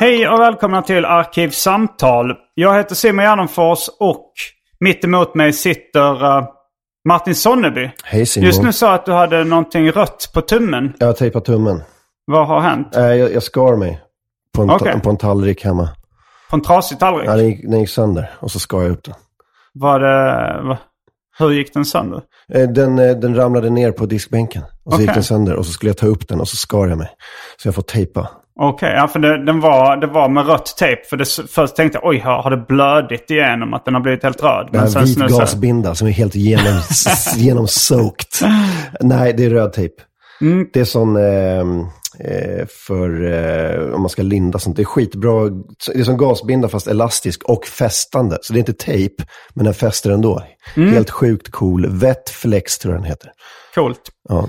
Hej och välkomna till Arkivsamtal. Jag heter Simon Gärdenfors och mitt emot mig sitter eh, Martin Sonneby. Hej Simon. Just nu sa att du hade någonting rött på tummen. Jag har tejpat tummen. Vad har hänt? Äh, jag, jag skar mig på en, ta- på en tallrik hemma. På en trasig tallrik? Ja, den, gick, den gick sönder och så skar jag upp den. Var det... va- Hur gick den sönder? Eh, Den, den ramlade ner på diskbänken och så Okej. gick den sönder och så skulle jag ta upp den och så skar jag mig. Så jag får tejpa. Okej, ja för det, den var, det var med rött tejp. För det, först tänkte jag oj, har, har det blödit igenom att den har blivit helt röd? Är sen vit gasbinda som är helt genom, genomsoaked. Nej, det är röd tejp. Mm. Det är sån eh, eh, för eh, om man ska linda sånt. Det är skitbra. Det är som gasbinda fast elastisk och fästande. Så det är inte tejp, men den fäster ändå. Mm. Helt sjukt cool. Vettflex tror jag den heter. Coolt. Ja.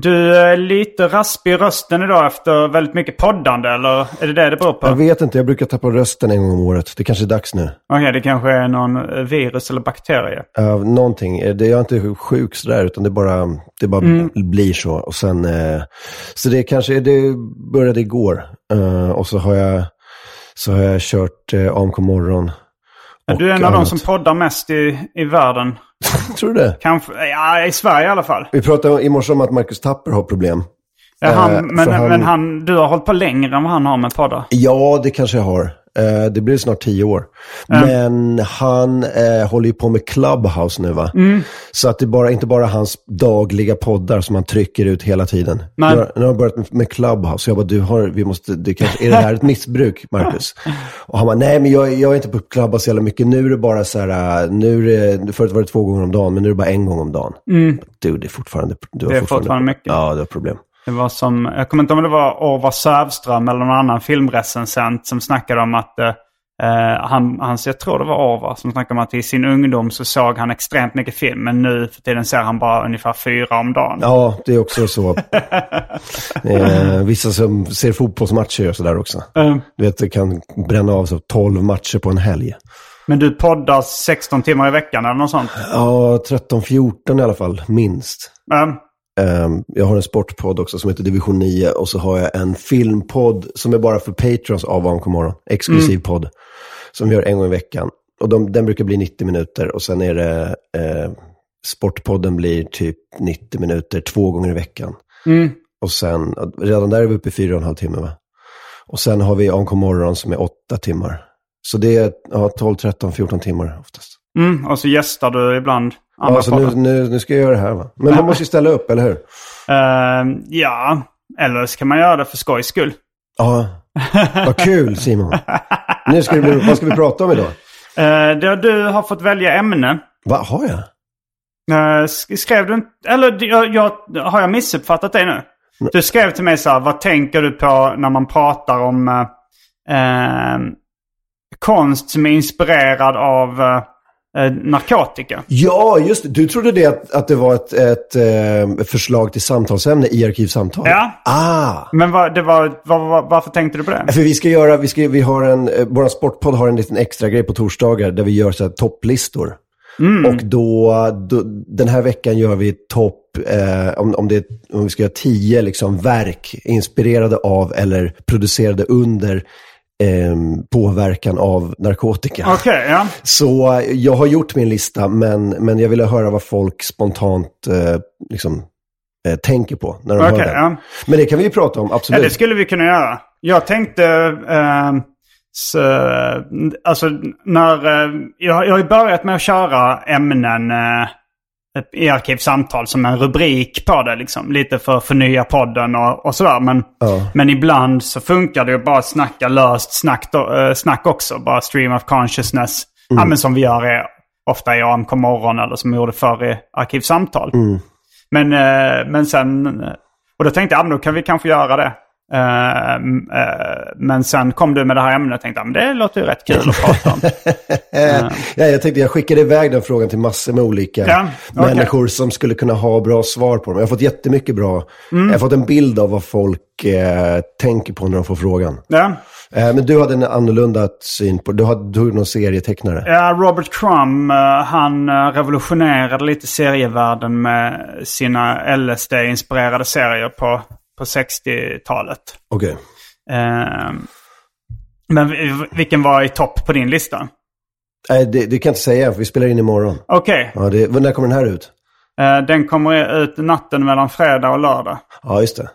Du är lite raspig i rösten idag efter väldigt mycket poddande, eller är det det det beror på? Jag Okej, vet inte, jag brukar tappa rösten en gång om året. Det kanske är dags nu. det kanske är någon virus eller bakterie. Uh, någonting. Eh, Det, jag är inte sjuk sådär, utan det bara, det bara Mm. blir så. Och sen, eh, så det kanske, det började igår. Eh, och så har jag, så har jag kört uh, AMK morgon. Och Du är en av de som poddar mest i, i världen. Tror du det? Kanske, ja i Sverige i alla fall. Vi pratade i morse om att Marcus Tapper har problem. Ja, han, Eh, men, han- men han, du har hållit på längre än vad han har med poddar. Ja, det kanske jag har. Eh, det blir snart tio år. Men han eh, håller ju på med Clubhouse nu va? Mm. Så att det är bara, inte bara hans dagliga poddar som han trycker ut hela tiden. Nej. Nu har, nu har han börjat med, Clubhouse. Så jag bara, du har, vi måste, det kanske, är det här ett missbruk, Marcus? Och han bara, nej men jag, jag är inte på Clubhouse så jävla mycket. Nu är det bara så här, äh, nu är det, förut var det två gånger om dagen, men nu är det bara en gång om dagen. Du, det är fortfarande, du har Mm. Det är fortfarande mycket. Ja, du har problem. Det var som, jag kommer inte ihåg om det var Orvar Sövström eller någon annan filmrecensent som snackade om att eh, han, han, jag tror det var Orvar som snackade om att i sin ungdom så såg han extremt mycket film. Men nu för tiden ser han bara ungefär fyra om dagen. Ja, det är också så. eh, vissa som ser fotbollsmatcher gör sådär också. Eh, Du vet, det kan bränna av så 12 matcher på en helg. men du poddar 16 timmar i veckan eller något sånt? Ja, 13-14 i alla fall, minst. Eh, Eh, jag har en sportpodd också som heter Division 9 och så har jag en filmpodd som är bara för patrons av AMK morgon. Exklusiv podd. Som vi gör en gång i veckan. Och de, den brukar bli 90 minuter och sen är det eh, Sportpodden blir typ 90 minuter två gånger i veckan. Och sen, redan där är vi uppe i fyra och en halv timme va? Och sen har vi AMK morgon som är åtta timmar. Så det är ja, 12, 13, 14 timmar oftast. Mm, och så gästar du ibland andra Ja, så poddar. nu, nu, nu ska jag göra det här va? Men man måste ju ställa upp, eller hur? Eh, ja, eller så kan man göra det för skojs skull. Ja, vad kul Simon. Nu ska det bli, vad ska vi prata om idag? Uh, du har fått välja ämne. Vad har jag? Eh, sk- skrev du inte... Eller jag, jag, har jag missuppfattat dig nu? Du skrev till mig så här, vad tänker du på när man pratar om eh, eh, konst som är inspirerad av eh, narkotika. Ja, just det. Du trodde det att, att det var ett, ett eh, förslag till samtalsämne i Arkivsamtal? Ja. Ah! Men vad, det var, vad, vad, varför tänkte du på det? För vi ska göra, vi, ska, vi har en, eh, vår sportpodd har en liten extra grej på torsdagar där vi gör så här topplistor. Och då, då, den här veckan gör vi topp, eh, om, om, det, om vi ska göra tio liksom, verk inspirerade av eller producerade under eh, påverkan av narkotika. Okej, ja. Så eh, jag har gjort min lista, men, men jag ville höra vad folk spontant eh, liksom, eh, tänker på när de Okej, hör det. ja. Men det kan vi ju prata om, Ja, absolut. det skulle vi kunna göra. Jag tänkte... Eh, så, alltså, när... Eh, jag, jag har ju börjat med att köra ämnen eh, i Arkivsamtal som en rubrik på det. Liksom, lite för att förnya podden och, och sådär. Men, Ja. men ibland så funkar det ju bara att snacka löst snack, då, eh, snack också. Bara stream of consciousness. Ja, men som vi gör i, ofta i AMK morgon eller som vi gjorde förr i Arkivsamtal. Men, eh, men sen... Och då tänkte jag, ja, men då kan vi kanske göra det. Eh, eh, men sen kom du med det här ämnet och tänkte, men det låter ju rätt kul att prata om. Ja, jag tänkte jag skickade iväg den frågan till massor med olika Ja, okej. människor som skulle kunna ha bra svar på dem. Jag har fått jättemycket bra. Mm. Jag har fått en bild av vad folk eh, tänker på när de får frågan. ja. Eh, men du hade en annorlunda syn på, du hade du någon serietecknare. Ja, Robert Crumb, han revolutionerade lite serievärlden med sina LSD-inspirerade serier på, på 60-talet. Okej. Eh, men vi- vilken var i topp på din lista? Nej, det, det kan jag inte säga, för vi spelar in imorgon. Okej, Ja, det, när kommer den här ut? eh, den kommer ut natten mellan fredag och lördag. Ja, just det.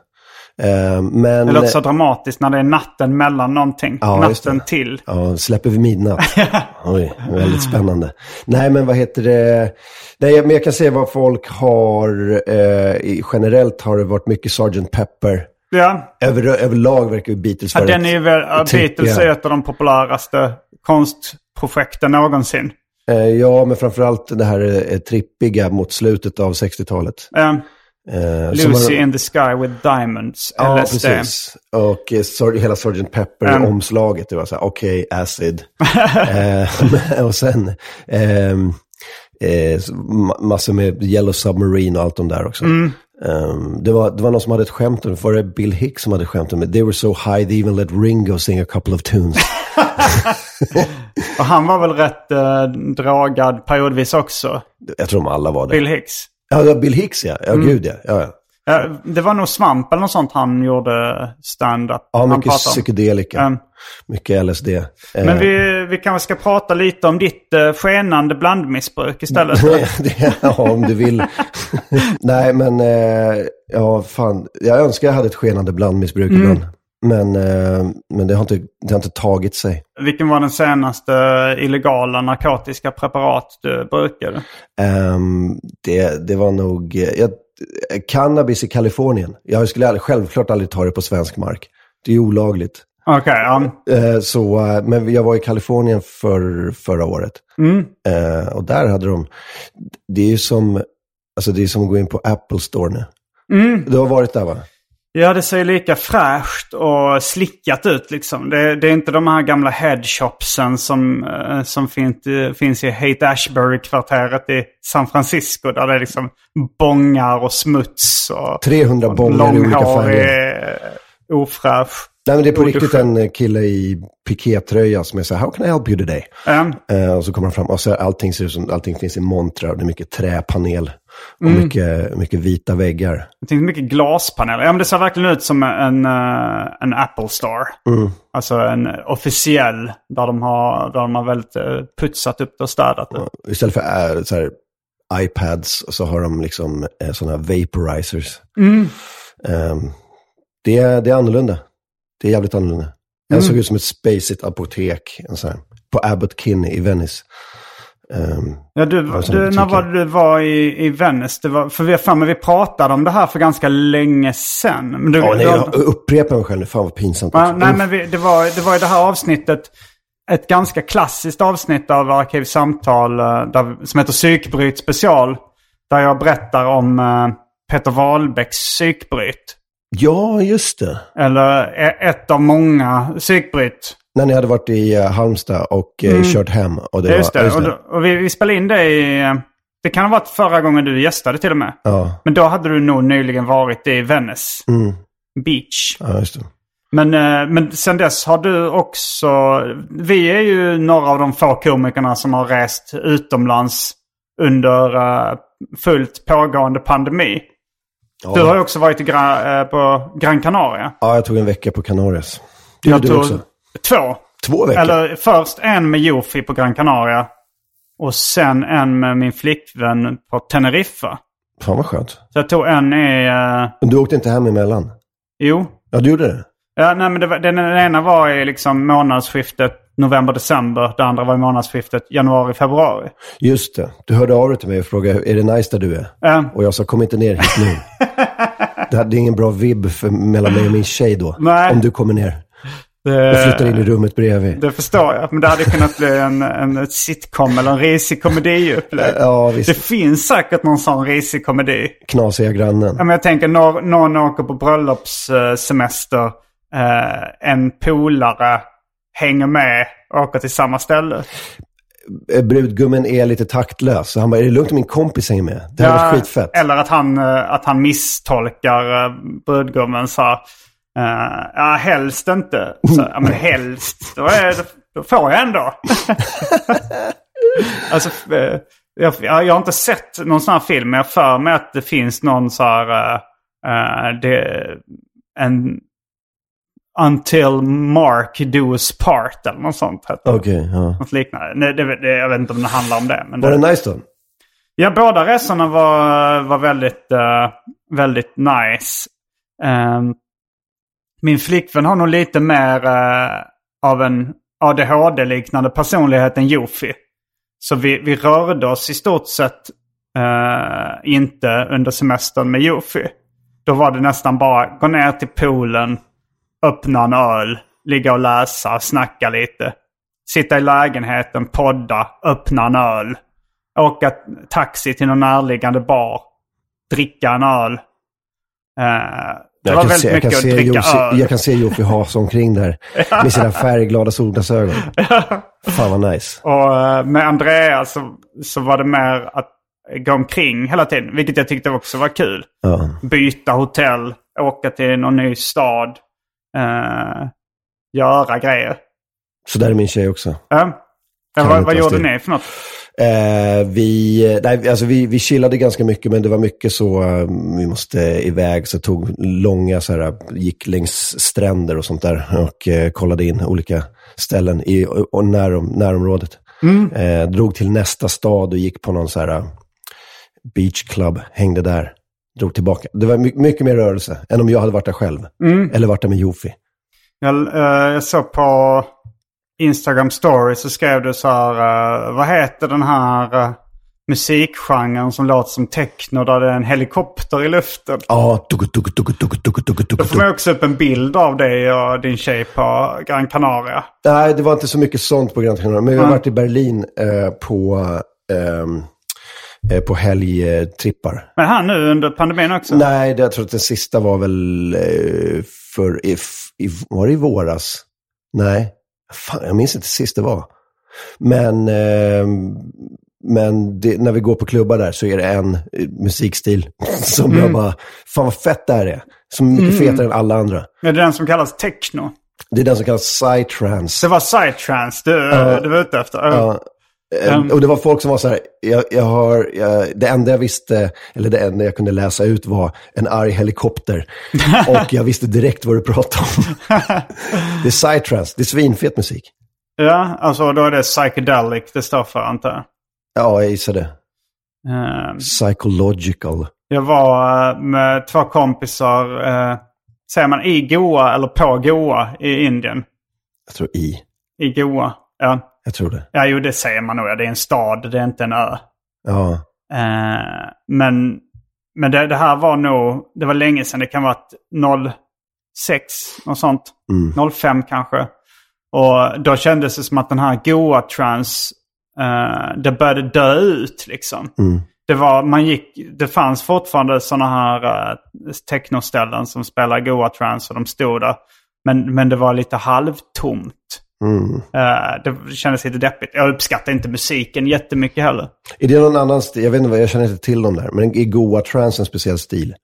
Eh, men... Det låter så dramatiskt när det är natten mellan någonting. Ja, natten till. Ja, släpper vi midnatt. Oj, väldigt spännande. Nej, men vad heter det? Nej, men jag kan säga vad folk har, eh, generellt har det varit mycket Sgt. Pepper. Ja, Över, överlag verkar ju Beatles ja vara den är ju väl, ja, trippiga. Beatles är ett av de populäraste konstprojekten någonsin. Eh, ja, men framförallt det här eh, trippiga mot slutet av 60-talet. Eh, Eh, Lucy har- in the Sky with Diamonds, Ja, LSD. precis. Och eh, hela Sgt. Mm. Pepper-omslaget, det var så här, okej, acid. eh, och sen ehm, eh, massor med Yellow Submarine och allt de där också. Mm. Ehm, det, var, det var någon som hade ett skämt om det. Var det Bill Hicks som hade skämt om det? They were so high they even let Ringo sing a couple of tunes. Och han var väl rätt eh, dragad periodvis också, Jag tror de alla var det. Bill Hicks. Ja, Bill Hicks ja. Mm. Ja, gud ja. ja, ja. Det var nog Svamp eller något sånt han gjorde stand-up. Ja, mycket psykedelika. Mm. Mycket LSD. Eh, Men vi, vi kanske ska prata lite om ditt uh, skenande blandmissbruk istället. det, ja, om du vill. Nej, men eh, ja, fan. Jag önskar jag hade ett skenande blandmissbruk Mm. ibland. Men, eh, men det, har inte, det har inte tagit sig. Vilken var den senaste illegala narkotiska preparat du brukade? Ehm, det, det var nog... eh, Jag, cannabis i Kalifornien. Jag skulle aldrig, självklart aldrig ta det på svensk mark. Det är olagligt. Okej, ja. Eh, så, men jag var i Kalifornien för, förra året. Mm. Och där hade de... Det är ju som, alltså det är som att gå in på Apple Store nu. Mm. Du har varit där va? Ja, det ser lika fräscht och slickat ut liksom. Det, det är inte de här gamla headshopsen som, eh, som finns, finns i Haight-Ashbury-kvarteret i San Francisco. Där det är liksom bångar och smuts och 300 bångar i olika färger. eh, ofräsch. Nej, men det är på riktigt en kille i pikétröja som är så här, how can I help you today? Ja. Eh, och så kommer han fram och så allting ser ut som, allting finns i montrar. Det är mycket träpanel och Mm. mycket, mycket vita väggar. Jag tänkte mycket glaspaneler. Ja, men det ser verkligen ut som en, eh, en Apple Store. Mm. Alltså en officiell där de har, där de har väldigt eh, putsat upp det och städat det. Istället för äh, så här, iPads så har de liksom eh, sådana vaporizers. Mm. Ehm, det, är, det är annorlunda. Det är jävligt annorlunda. Den Mm. såg ut som ett spacigt apotek en sån här, på Abbot Kinney i Venice. Ehm, Ja, du, du, när var du var i, i Venice? Det var, för vi mig, vi pratade om det här för ganska länge sedan. Men du, ja, nej, jag upprepar mig själv nu. Fan vad pinsamt. Ja, nej, men vi, det, var, det var i det här avsnittet, ett ganska klassiskt avsnitt av Arkivsamtal eh, där, som heter Psykbryt special. Där jag berättar om eh, Peter Wahlbecks psykbryt. Ja, just det. Eller e- ett av många psykbryt. När ni hade varit i uh, Halmstad och uh, kört hem. Och det Mm. Just var, det. just Och, då, och vi, vi spelade in det i... eh, Det kan ha varit förra gången du gästade till och med. Ja, Men då hade du nog nyligen varit i Venice mm. Beach. ja, just det. Men, eh, men sen dess har du också... Vi är ju några av de få komikerna som har rest utomlands under eh, fullt pågående pandemi. Ja. Du har ju också varit Gra- eh, på Gran Canaria. ja, jag tog en vecka på Kanarias. Det Jag gjorde du tog också. Två. Två veckor? Eller först en med Jofi på Gran Canaria. Och sen en med min flickvän på Teneriffa. Fan vad skönt. Så jag tog en i... Men du åkte inte hem emellan? jo. Ja, du gjorde det? Ja, nej, men det var, den, den ena var i liksom månadsskiftet november-december. Det andra var i månadsskiftet januari-februari. Just det. Du hörde av dig till mig och frågade, är det nice där du är? Ja. Och jag sa, kom inte ner hit nu. det hade ingen bra vibb för, mellan mig och min tjej då. Nej. Om du kommer ner Det, och flyttar in i rummet bredvid. det förstår jag. Men det hade kunnat bli en, en sitcom eller en risig komediupplägg. Ja, visst. Det finns säkert någon sån risig komedi. Knasiga grannen. Ja, men jag tänker någon, någon åker på bröllopssemester. Eh, en polare hänger med och åker till samma ställe. Eh, Brudgummen är lite taktlös. Så han bara, är det lugnt om min kompis hänger med? Det här var skitfett. Eller att han, eh, att han misstolkar eh, brudgummen så här, eh, ja, helst inte. Så, ja, men helst. Då, är, det- då får jag ändå. alltså, eh, jag, jag har inte sett någon sån här film, men jag för mig att det finns någon så här... eh, det, en... Until Mark does part eller något sånt. heter det. Okej, ja. Något liknande. Nej, det, det, jag vet inte om det handlar om det. Men Var det nice då? Ja, båda resorna var, var väldigt, eh, väldigt nice. Ehm, min flickvän har nog lite mer eh, av en ADHD-liknande personlighet än Jofi. Så vi, vi rörde oss i stort sett eh, inte under semestern med Jofi. Då var det nästan bara gå ner till poolen, öppna en öl, ligga och läsa, snacka lite. Sitta i lägenheten, podda, öppna en öl. Åka taxi till någon närliggande bar. Dricka en öl. Eh, det Jag var kan, väldigt se, mycket att dricka Jofi, öl. jag kan se Jofi hasa omkring där med sina färgglada solglasögon. Fan vad nice. Och eh, med Andrea så, så var det mer att gå omkring hela tiden. Vilket jag tyckte också var kul. Ja. Byta hotell, åka till någon ny stad. Eh, göra grejer. Så där är min tjej också. Ja. Vad vad gjorde ni för något? Eh, vi, nej, alltså vi, vi chillade ganska mycket, men det var mycket så, eh, vi måste iväg, så tog långa, så här, gick längs stränder och sånt där och eh, kollade in olika ställen i och närom, närområdet. Eh, drog till nästa stad och gick på någon så här beach club, hängde där, drog tillbaka. Det var my, mycket mer rörelse än om jag hade varit där själv. Eller varit där med Jofi. Jag, eh, jag såg på Instagram story så skrev du så här. eh, vad heter den här uh, musikgenren som låter som techno där det är en helikopter i luften? Ja, tugga, Då får man också upp en bild av dig och din tjej på Gran Canaria. Nej, det var inte så mycket sånt på Gran Canaria. Men vi har varit i Berlin eh, på, ehm, eh, på helgtrippar. Men här nu under pandemin också? Nej, det, jag tror att den sista var väl för, i, i, var det i våras? Nej, fan, jag minns inte sist det var. Men, ehm, men det, när vi går på klubbar där så är det en eh, musikstil som jag bara, fan vad fett det här är. Som är mycket fetare än alla andra. Är det den som kallas techno? Det är den som kallas psytrance. Det var psytrance du, du var ute efter? Ja. Eh, Och det var folk som var så här, jag, jag har, jag, det enda jag visste, eller det enda jag kunde läsa ut var en arg helikopter. och jag visste direkt vad du pratade om. det är psytrance, det är svinfet musik. Ja, alltså då är det psychedelic det står för antar jag. Ja, jag gissar det. Ehm, Psychological. Jag var eh, med två kompisar, eh, säger man i Goa eller på Goa i Indien? Jag tror i. I Goa. Ja, Jag tror det. ja jo det säger man nog. Det är en stad, det är inte en ö. Ja. Eh, men men det, det här var nog, det var länge sedan. Det kan vara ett 06, något sånt. 05 kanske. Och då kändes det som att den här Goa trans, eh, det började dö ut liksom. Det, var, man gick, det fanns fortfarande sådana här uh, technoställen som spelar Goa trans och de stod där. Men, men det var lite halvtomt. Eh, det kändes lite deppigt. Jag uppskattar inte musiken jättemycket heller. Är det någon annan stil? Jag vet inte, vad- jag känner inte till dem där. Men är Goa Trance en speciell stil?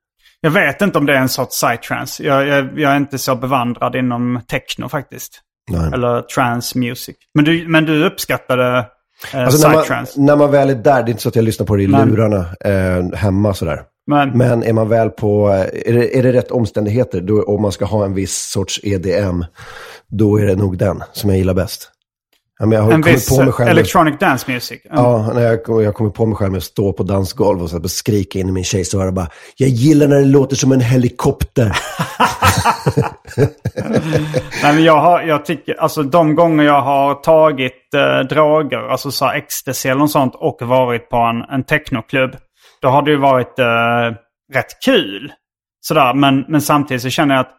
Jag vet inte om det är en sorts psytrance. Jag, jag, jag är inte så bevandrad inom techno faktiskt. Nej. Eller trance music. Men du, men du uppskattade eh, Alltså när man, när man väl är där, det är inte så att jag lyssnar på det i Nej. lurarna eh, hemma sådär. Men, Men är man väl på, är det, är det rätt omständigheter, då, om man ska ha en viss sorts EDM, då är det nog den som jag gillar bäst. Ja, men jag har en viss på mig själv electronic dance music. Mm. Ja, när jag, jag kommer på mig själv med att stå på dansgolv och så här, skrika in i min tjejs öra bara, jag gillar när det låter som en helikopter. Nej, men jag, har, jag tycker, alltså de gånger jag har tagit eh, droger, alltså så här ecstasy eller något sånt och varit på en, en technoklubb. Då har det ju varit eh, rätt kul. Sådär, men, men samtidigt så känner jag att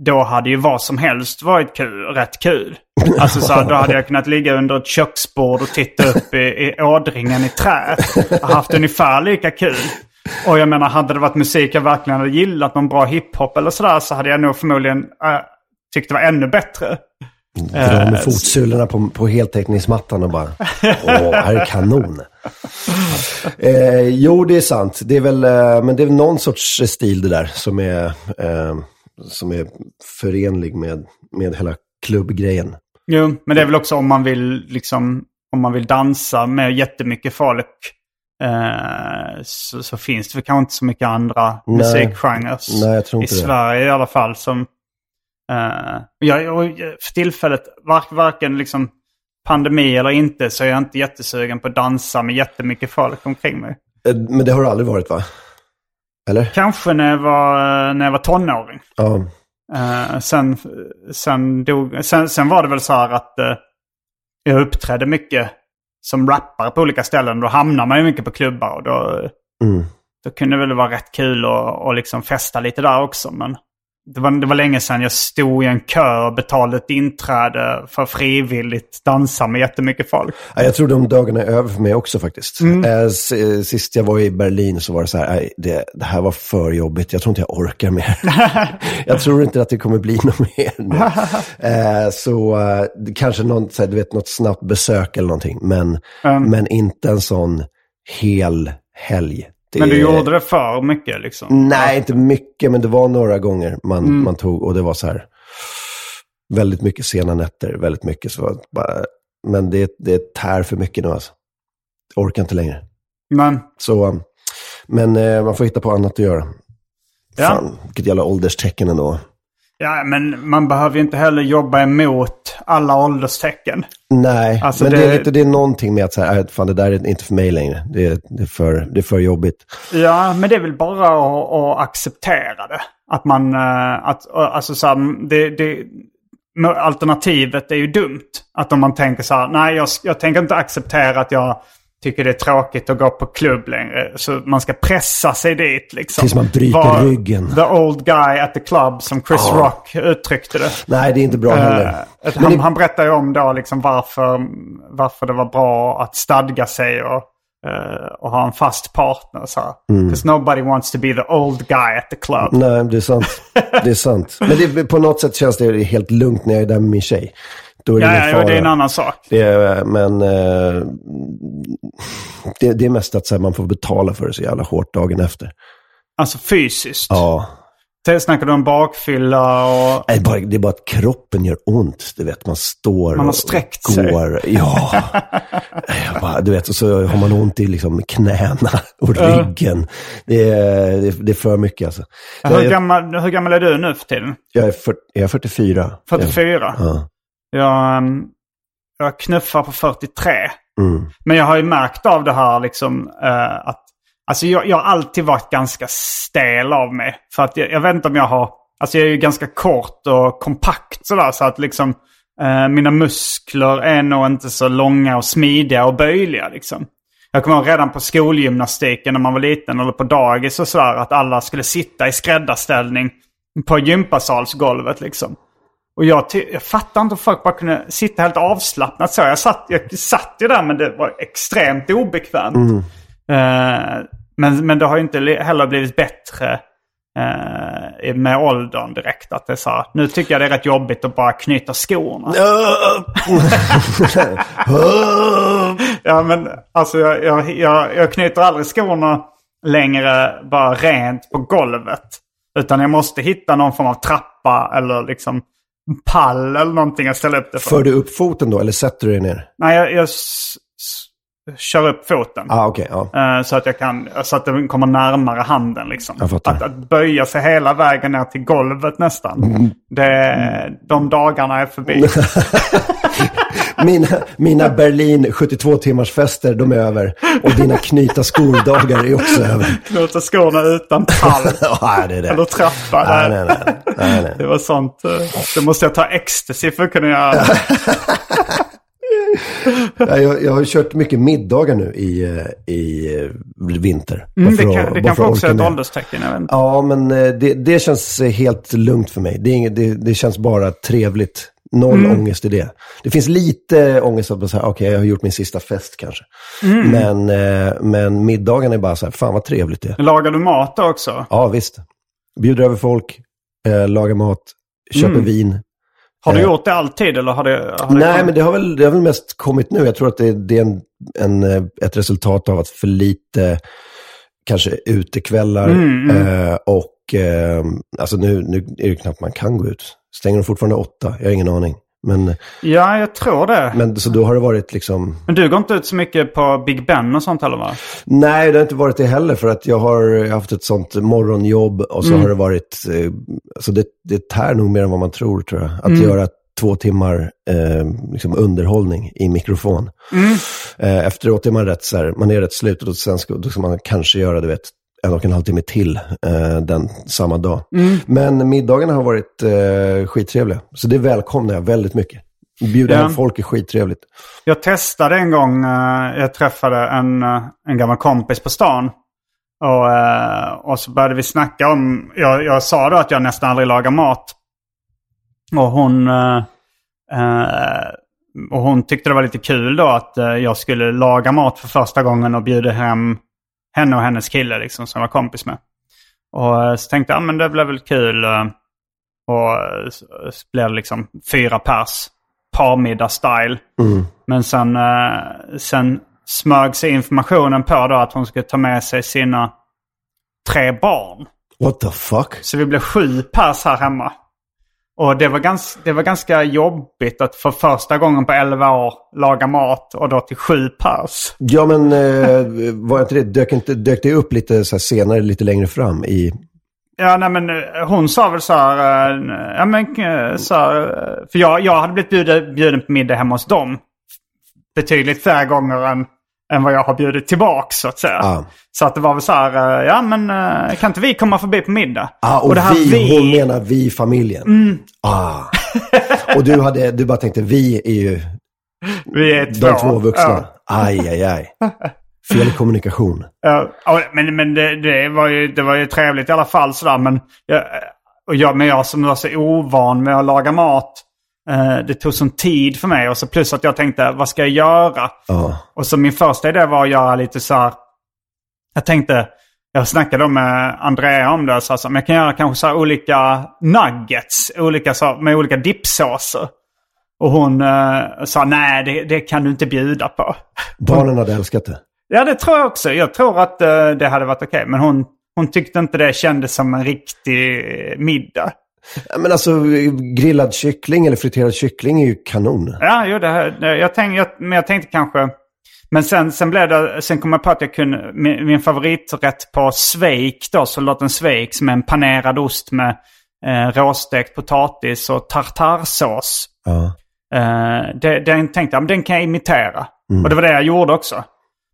då hade ju vad som helst varit kul, rätt kul. Alltså så här, då hade jag kunnat ligga under ett köksbord och titta upp i, i ådringen i träet. Och haft ungefär lika kul. Och jag menar, hade det varit musik jag verkligen hade gillat, någon bra hiphop eller sådär, så hade jag nog förmodligen äh, tyckt det var ännu bättre. Dra Eh, med fotsulorna på, på heltäckningsmattan och bara, åh, här är kanon. Eh, jo, det är sant. Det är väl, eh, men det är väl någon sorts stil det där som är, eh, som är förenlig med, med hela klubbgrejen. Jo, men det är väl också om man vill, liksom, om man vill dansa med jättemycket folk. Eh, så, så finns det kanske inte så mycket andra Nej. musikgenrer. I inte det. Sverige i alla fall. Som, eh, jag, för tillfället, var, varken liksom pandemi eller inte, så är jag inte jättesugen på att dansa med jättemycket folk omkring mig. Eh, men det har det aldrig varit va? Eller? Kanske när jag var, när jag var tonåring. Ja. Eh, sen, sen, dog, sen, sen var det väl så här att eh, jag uppträdde mycket som rappare på olika ställen. Då hamnar man ju mycket på klubbar och då, Mm. då kunde det väl vara rätt kul att och liksom festa lite där också. Men det var, det var länge sedan jag stod i en kö och betalade ett inträde för frivilligt dansa med jättemycket folk. Ja, jag tror de dagarna är över för mig också faktiskt. Eh, s- eh, Sist jag var i Berlin så var det så här, det, det här var för jobbigt. Jag tror inte jag orkar mer. jag tror inte att det kommer bli något mer. Eh, så eh, kanske någon, så här, du vet, något snabbt besök eller någonting. Men, men inte en sån hel helg. Det Men du gjorde det för mycket liksom. Nej, inte mycket, men det var några gånger man, Mm. man tog och det var så här väldigt mycket sena nätter, väldigt mycket så bara, men det, det tär för mycket nu alltså. Jag orkar inte längre. Men Så, um, men eh, man får hitta på annat att göra. Ja. Fan, vilket jävla ålderstecken ändå. Ja, men man behöver ju inte heller jobba emot alla ålderstecken. Nej, Alltså men det... det- är lite, det är någonting med att så här, äh, fan det där är inte för mig längre. Det är, det är, för, det är för jobbigt. Ja, men det är väl bara att, att acceptera det. Att man, eh, att, alltså så här, det, det, alternativet är ju dumt. Att om man tänker så här, nej jag, jag tänker inte acceptera att jag tycker det är tråkigt att gå på klubb längre. Så man ska pressa sig dit liksom. Tills man bryter Var ryggen. The old guy at the club som Chris Rock uttryckte det. Nej, det är inte bra Eh, heller. Men han, det- han berättar ju om då liksom varför, varför det var bra att stadga sig och, eh, och ha en fast partner. Så. Mm. Because nobody wants to be the old guy at the club. Nej, det är sant. Det är sant. Men det, på något sätt känns det helt lugnt när jag är där med min tjej. Då är det Ja, ingen ja, fara. det är en annan sak. Det är, men eh, det, det är mest att här, man får betala för det så jävla hårt dagen efter. Alltså fysiskt. Ja. Snackar du om bakfylla och... Nej, bara, det är bara att kroppen gör ont. Du vet, man står Man har och sträckt går. sig. Ja. Bara, du vet, och så har man ont i liksom, knäna och ryggen. Det är, det, är, det är för mycket alltså. Hur jag, gammal, hur gammal är du nu för tiden? jag, är, för, jag är 44. 44? Ja. Jag, ehm, jag knuffar på 43. Mm. Men jag har ju märkt av det här liksom eh, att Alltså jag, jag har alltid varit ganska stel av mig. För att jag, jag vet inte om jag har... Alltså jag är ju ganska kort och kompakt sådär. Så att liksom eh, mina muskler är nog inte så långa och smidiga och böjliga liksom. Jag kommer ihåg redan på skolgymnastiken när man var liten eller på dagis och sådär. Att alla skulle sitta i skräddarställning på gympasalsgolvet liksom. Och jag, jag fattar inte hur folk bara kunde sitta helt avslappnat så. Jag satt, jag satt ju där men det var extremt obekvämt. Eh, men, men det har ju inte heller blivit bättre eh, med åldern direkt. Att det så här, nu tycker jag det är rätt jobbigt att bara knyta skorna. Ja men alltså jag, jag, jag, jag knyter aldrig skorna längre bara rent på golvet. Utan jag måste hitta någon form av trappa eller liksom pall eller någonting att ställa upp det för. För du upp foten då, eller sätter du dig ner? Nej, jag, jag kör upp foten. Ah, okej. ja. Eh, Så att, jag kan, så att den kommer närmare handen. Liksom. Att, att böja sig hela vägen ner till golvet nästan. Mm. Det, de dagarna är förbi. Mina, mina Berlin 72 timmars fester, de är över. Och dina knyta skor-dagar är också över. Låta skorna utan pall Ja, det är det. eller trappa. Nej, nej, nej. nej, nej. Det var sånt. eh, Det måste jag ta ecstasy för att kunna göra. Ja, Jag, jag har kört mycket middagar nu i, eh, i eh, vinter. Mm, det kan, det kanske också är ett ålderstecken. Ja, men det, det känns helt lugnt för mig. Det, inget, det, det känns bara trevligt. Noll Mm. ångest i det. Det finns lite ångest att säga, okej, jag har gjort min sista fest kanske. Mm. Men, eh, men middagen är bara så här, fan vad trevligt det är. Lagar du mat också? Ja, visst. Bjuder över folk, eh, lagar mat, köper Mm. vin. Har du Eh. gjort det alltid eller har det... Har det Nej, men det har, väl, det har väl mest kommit nu. Jag tror att det, det är en, en, ett resultat av att för lite kanske utekvällar Mm, eh, och eh, alltså nu, nu är det knappt man kan gå ut. Stänger de fortfarande åtta? Jag har ingen aning. Men, Ja, jag tror det. Men, men så då har det varit liksom, du går inte ut så mycket på Big Ben och sånt heller va? nej det har inte varit det heller för att jag har haft ett sånt morgonjobb och så Mm. har det varit, alltså det, det tär nog mer än vad man tror tror jag. Att Mm. göra två timmar eh, liksom underhållning i mikrofon. Mm. Eh, efteråt är man rätt så här, man är rätt slut och sen ska, då ska man kanske göra, du vet, en och en halv timme till eh, den samma dag. Mm. Men middagarna har varit eh, skittrevliga. Så det välkomnar jag väldigt mycket. Bjuda hem folk är skittrevligt. Jag testade en gång, eh, jag träffade en, eh, en gammal kompis på stan. Och, eh, och så började vi snacka om, jag, jag sa då att jag nästan aldrig lagar mat. Och hon, eh, eh, och hon tyckte det var lite kul då att eh, jag skulle laga mat för första gången och bjuda hem henne och hennes kille liksom, som jag var kompis med. Och så tänkte jag, ja men det blev väl kul. Och så blev det liksom fyra pers, parmiddag-style. Men sen, sen smög sig informationen på då att hon skulle ta med sig sina tre barn. What the fuck? Så vi blev sju pers här hemma. Och det var, ganska, det var ganska jobbigt att för första gången på 11 år laga mat och då till sju pers. Ja, men eh, var inte det, dök, inte, dök det upp lite så senare, lite längre fram i... Ja, nej men eh, hon sa väl så här, eh, ja men eh, så här, för jag, jag hade blivit bjuden, bjuden på middag hemma hos dem. Betydligt fler gånger än, än vad jag har bjudit tillbaka så att säga. Ah. Så att det var väl så här, eh, ja men eh, kan inte vi komma förbi på middag? Ah, och, det här vi, hon menar vi familjen. Mm. Ah. och du, hade, du bara tänkte, vi är ju vi är två. de två vuxna. Ja. Aj, aj, aj. Fel kommunikation. Ja, men men det, det, var ju, det var ju trevligt i alla fall sådär. Men jag, och jag, men jag som var så ovan med att laga mat. Eh, det tog sån tid för mig. Och så plus att jag tänkte, vad ska jag göra? Ja. Och så min första idé var att göra lite så här. Jag tänkte, jag snackade med Andrea om det. Så alltså, men jag kan göra kanske så här olika nuggets. Olika, så, med olika dippsåser. Och hon eh, sa, nej det, det kan du inte bjuda på. Barnen hade älskat det. Ja, det tror jag också. Jag tror att eh, det hade varit okej. Men hon, hon tyckte inte det kändes som en riktig middag. Men alltså, grillad kyckling eller friterad kyckling är ju kanon. Ja, jo, det, här- jag, tänk, jag, men jag tänkte kanske... Men sen, sen, blev det, sen kom jag på att jag kunde... Min, min favoriträtt på Schweik då, soldaten Schweik, som är en panerad ost med eh, råstekt potatis och tartarsås. Ja. Eh, det, den tänkte jag, den kan jag imitera. Och det var det jag gjorde också.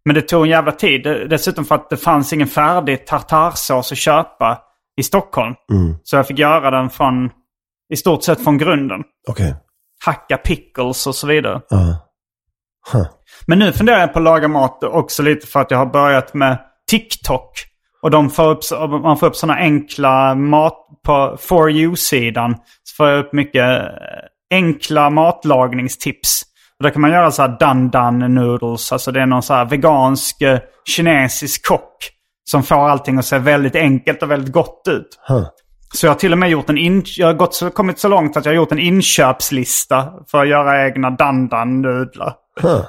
Men det tog en jävla tid. Dessutom för att det fanns ingen färdig tartarsås att köpa i Stockholm. Så jag fick göra den från, i stort sett från grunden. Okej. Hacka pickles och så vidare. Ja. Huh. Men nu funderar jag på att laga mat också lite för att jag har börjat med TikTok. Och de får upp, man får upp sådana enkla mat på For You-sidan. Så får jag upp mycket eh, enkla matlagningstips. Och där kan man göra så här dan-dan noodles. Alltså det är någon så här vegansk eh, kinesisk kock Som får allting att se väldigt enkelt och väldigt gott ut. Huh. Så jag har till och med gjort en in, jag har gått så, kommit så långt att jag har gjort en inköpslista för att göra egna dandan-nudlar. Huh.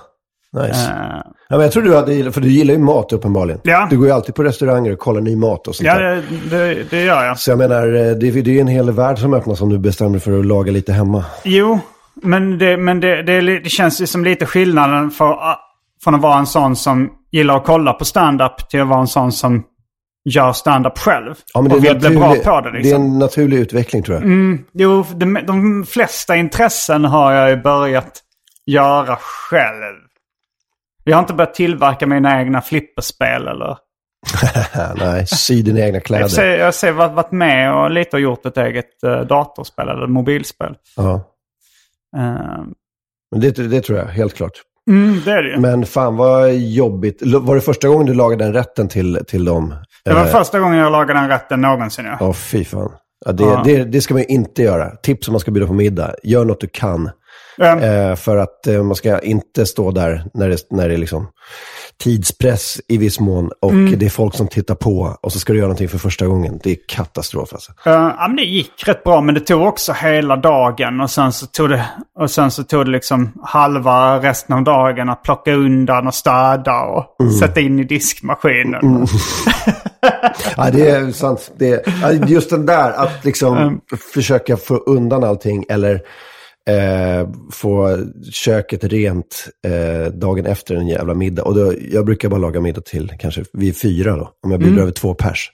Nice. Eh, Ja, men jag tror du hade, för du gillar ju mat uppenbarligen. Ja. Du går ju alltid på restauranger och kollar ny mat och sånt ja, det, det, det gör jag. Så jag menar, eh, det, är- det är en hel värld som öppnas om du bestämmer dig för att laga lite hemma. Jo, men det, men det, det, det känns ju som lite skillnaden för, ah, från att vara en sån som gillar att kolla på stand-up till att vara en sån som gör stand-up själv. Ja, men och vill bli bra på det det är liksom. en naturlig utveckling tror jag. Jo, de, de flesta intressen har jag ju börjat göra själv. Jag har inte börjat tillverka mina egna flipperspel eller... Nej, sy dina egna Jag kläder. ser, jag ser varit, med och lite och gjort ett eget uh, datorspel eller mobilspel. Ja. Eh, Men det, det tror jag, helt klart. Mm, det är det. Men fan vad jobbigt. Var det första gången du lagade den rätten till, till dem? Det var Eh, första gången jag lagade den rätten någonsin. Ja. Ja, fy fan. Ja, det, Ja. Det, det ska man ju inte göra. Tips om man ska bjuda på middag. Gör något du kan. Eh, för att eh, man ska inte stå där när det, när det är liksom tidspress i viss mån och Mm. det är folk som tittar på och så ska du göra någonting för första gången. Det är katastrof alltså. Ja, men det gick rätt bra, men det tog också hela dagen. Och sen så tog det, och sen så tog det liksom halva resten av dagen att plocka undan och städa och Mm. sätta in i diskmaskinen. Ja, det är sant. Det, ja, just den där, att liksom försöka få undan allting eller eh, få köket rent eh, dagen efter en jävla middag. Och då, jag brukar bara laga middag till kanske vi fyra då, om jag bjuder över två pers.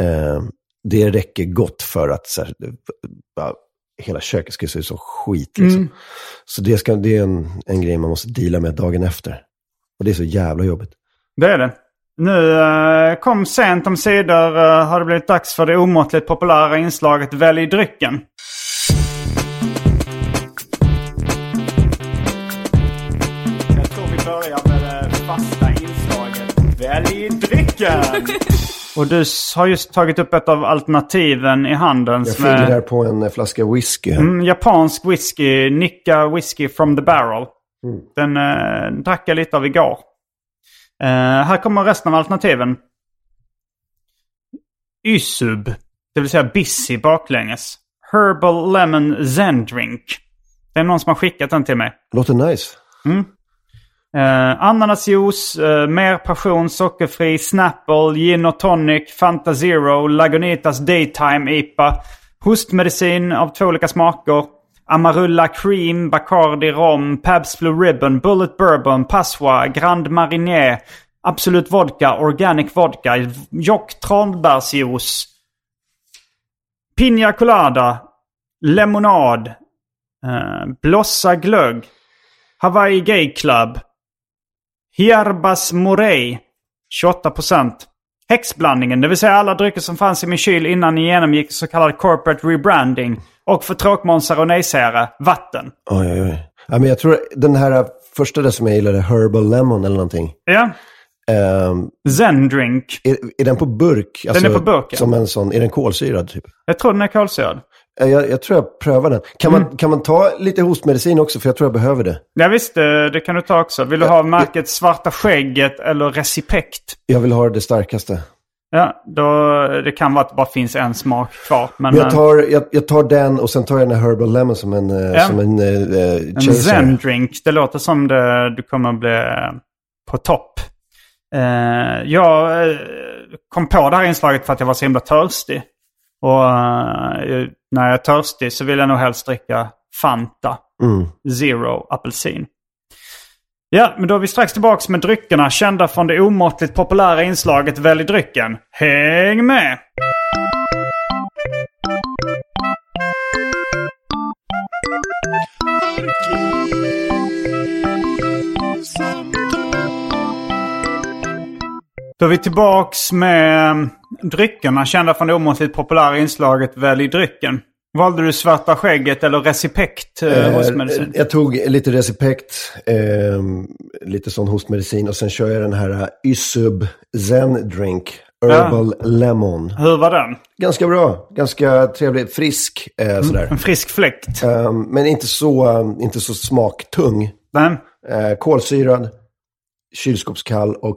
Eh, det räcker gott för att så här, bara, hela köket ska se ut som skit. Liksom. Så det, ska, det är en, en grej man måste deala med dagen efter. Och det är så jävla jobbigt. Det är det. Nu eh, kom sent om sidor eh, har det blivit dags för det omåttligt populära inslaget Välj drycken. Fasta inslaget Välj drycken! Och du har just tagit upp ett av alternativen i handeln. Jag som är- fingrar på en eh, flaska whisky. här. Mm, japansk whisky, Nicka whisky from the barrel. Den eh, drack jag lite av igår. Eh, här kommer resten av alternativen. Ysub, det vill säga Busy baklänges. Herbal Lemon Zen Drink. Det är någon som har skickat den till mig. Låter nice. Eh, ananasjuice, eh, mer passion, sockerfri, Snapple, gin och tonic, Fanta Zero, Lagunitas Daytime IPA, hostmedicin av två olika smaker, Amarula Cream, Bacardi Rom, Pabst Blue Ribbon, Bullet Bourbon, Passoa, Grand Marnier, Absolut Vodka, Organic Vodka, Jock Tranbärsjuice, Pina Colada, Lemonad, eh, Blossa Glögg, Hawaii Gay Club, Hierbas Morey, 28%. Häxblandningen, det vill säga alla drycker som fanns i min kyl innan ni genomgick så kallad corporate rebranding. Och för tråkmånsar och nejsägare, vatten. Oj, oj, oj. Ja, men jag tror den här första där som jag gillade, Herbal Lemon eller någonting. Ja, Ehm, Zen Drink. är, är den på burk? Alltså, är på burk, ja. Som en sån, är den kolsyrad typ? Jag tror den är kolsyrad. Eh, Jag, jag tror jag prövar den. Kan, Mm. man, kan man ta lite hostmedicin också? För jag tror jag behöver det. Ja visst, det, det kan du ta också. Vill du ha märket Svarta Skägget eller Recipekt? Jag vill ha det starkaste. Ja, då, det kan vara att det bara finns en smak kvar. Men, Men jag tar, jag, jag tar den och sen tar jag den här Herbal Lemon som en, eh, Ja. som en, eh, eh, En zen drink. Det låter som det, du kommer bli eh, på topp. Eh, jag eh, kom på det här inslaget för att jag var så himla törstig. Och eh, när jag är törstig så vill jag nog helst dricka Fanta Mm. Zero apelsin. Ja, men då är vi strax tillbaka med dryckerna kända från det omåttligt populära inslaget Välj drycken. Häng med! Då är vi tillbaks med dryckerna kända från det omåttligt populära inslaget Välj drycken. Valde du Svarta Skägget eller Recipekt eh, hostmedicin? Eh, jag tog lite Recipekt, eh, lite sån hostmedicin och sen kör jag den här Ysub Zen Drink. Herbal Lemon. Hur var den? Ganska bra, ganska trevlig, frisk eh, sådär. En frisk fläkt? Eh, men inte så, inte så smaktung. Nej. Eh, kolsyrad, kylskåpskall och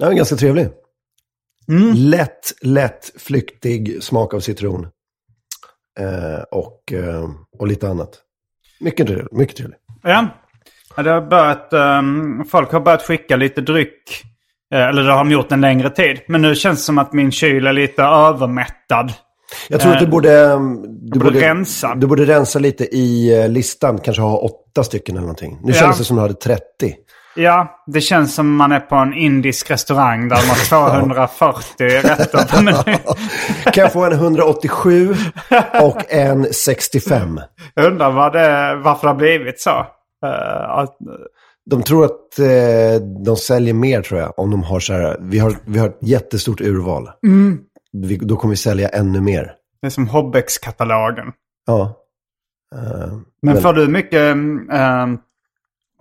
Den är ganska trevlig. Lätt, lätt, flyktig smak av citron. Eh, och, eh, och lite annat. Mycket trevlig. Mycket trevlig. Ja. Det har börjat, ehm, folk har börjat skicka lite dryck. Eh, eller det har de gjort en längre tid. Men nu känns det som att min kyl är lite övermättad. Jag tror att du Eh, borde... Du borde rensa. Du borde rensa lite i listan. Kanske ha åtta stycken eller någonting. Nu Ja. känns det som du hade 30. Ja, det känns som man är på en indisk restaurang där de har 240 rätter på menyn. Kan jag få en 187 och en 65? Jag undrar vad det, varför det har blivit så. Eh, att, De tror att eh, de säljer mer tror jag. Om de har så här. Vi har, vi har ett jättestort urval. Vi, då kommer vi sälja ännu mer. det är som Hobbex-katalogen. Ja. Eh, Men får du mycket äh,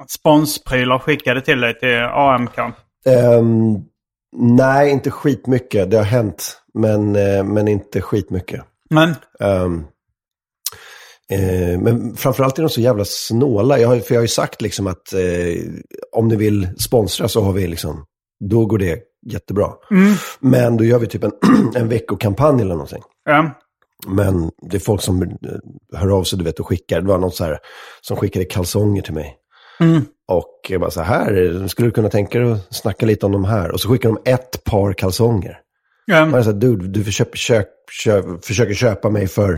sponsprylar skickade till dig till AMK? ehm, nej, inte skitmycket. Det har hänt. Men, eh, men inte skitmycket. Men Um, eh, men framförallt är de så jävla snåla. Jag har, för jag har ju sagt liksom att eh, om ni vill sponsra så har vi liksom, då går det jättebra. Men då gör vi typ en, en veckokampanj eller någonting. ja, Men det är folk som eh, hör av sig du vet, och skickar. Det var någon så här som skickade kalsonger till mig. Och jag bara så här, skulle du kunna tänka dig att snacka lite om de här? Och så skickar de ett par kalsonger. ja, Man är så här, dude, du försöker, köp, köp, försöker köpa mig för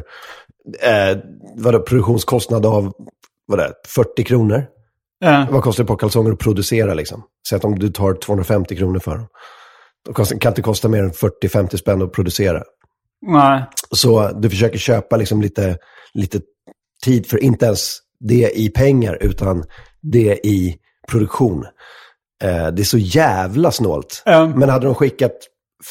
eh, vadå, produktionskostnad av vad det är, 40 kronor. ja, Vad kostar ett par kalsonger att producera liksom? Säg att om du tar 250 kronor för dem. Kostar, kan inte kosta mer än 40-50 spänn att producera. nej. Så du försöker köpa liksom lite, lite tid för inte ens det i pengar, utan det i produktion. Eh, det är så jävla snålt. Ja. Men hade de skickat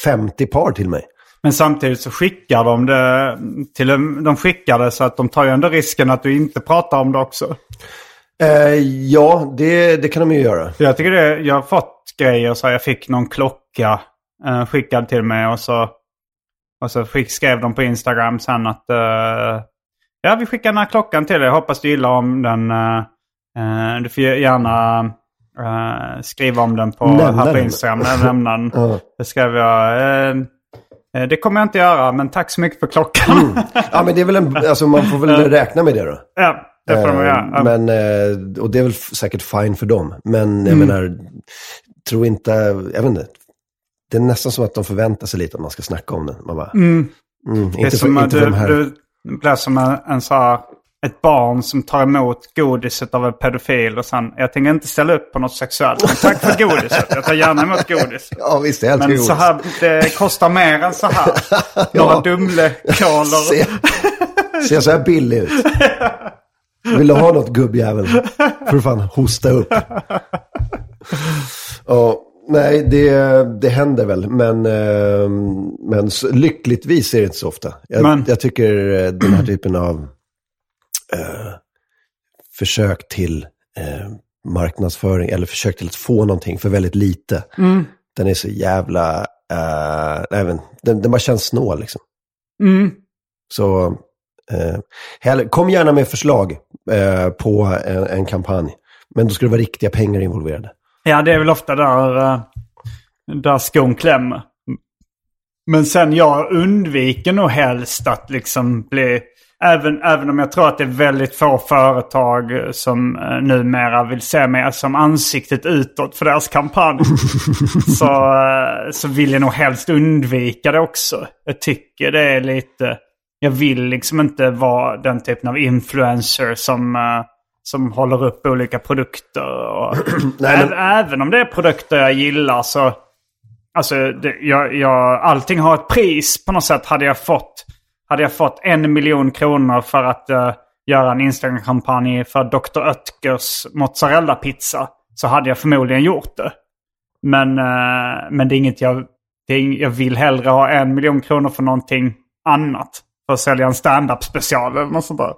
50 par till mig, Men samtidigt så skickar de det till en, de skickar det så att de tar ju ändå risken att du inte pratar om det också. Eh, ja, det, det kan de ju göra. För jag tycker det, jag har fått grejer så här, jag fick någon klocka eh, skickad till mig och så, och så skick, skrev de på Instagram sen att eh, ja vi skickar den här klockan till dig, hoppas du gillar om den. Eh, eh, du får gärna eh, skriva om den på, Nämna här på. Instagram. Nej, Nämna den. Ja. Det skrev jag. eh, eh, det kommer jag inte göra, men tack så mycket för klockan. Ja, men det är väl en, alltså man får väl räkna med det då. ja, det får Eh, göra. Men, eh, och det är väl säkert fine för dem. Men jag Mm. menar, tror inte, jag vet inte. Det är nästan som att de förväntar sig lite att man ska snacka om det. Man bara, mm, Det är inte, för, som att inte du, för här. du blir som en, en så här, ett barn som tar emot godiset av en pedofil och sen, jag tänker inte ställa upp på något sexuellt. Men tack för godiset, jag tar gärna emot godis. Ja, visst, jag Men så här, det kostar mer än så här. Några Dumlekoler. Se, ser så här billig ut. Vill du ha något gubbjävel? Du fan hosta upp. Ja, nej, det, det händer väl. Men, eh, men lyckligtvis är det inte så ofta. Jag, Men- jag tycker eh, den här typen av eh, försök till eh, marknadsföring eller försök till att få någonting för väldigt lite. Mm. Den är så jävla, uh, även, den, den bara känns snål liksom. Mm. Så eh, kom gärna med förslag eh, på en, en kampanj. Men då ska det vara riktiga pengar involverade. Ja, det är väl ofta där, eh, där skon klämmer. Men sen jag undviker nog helst att liksom bli... Även, även om jag tror att det är väldigt få företag som eh, numera vill se mig som ansiktet utåt för deras kampanj. så, eh, så vill jag nog helst undvika det också. Jag tycker det är lite... Jag vill liksom inte vara den typen av influencer som, eh, som håller upp olika produkter. Och, Nej, men- Även om det är produkter jag gillar så... Alltså, det, jag, jag, allting har ett pris på något sätt. Hade jag fått, hade jag fått en miljon kronor för att eh, göra en Instagram-kampanj för Dr. Oetkers mozzarella-pizza så hade jag förmodligen gjort det. Men, eh, men det är inget jag... Det är, jag vill hellre ha en miljon kronor för någonting annat. För att sälja en stand-up special eller något sånt där.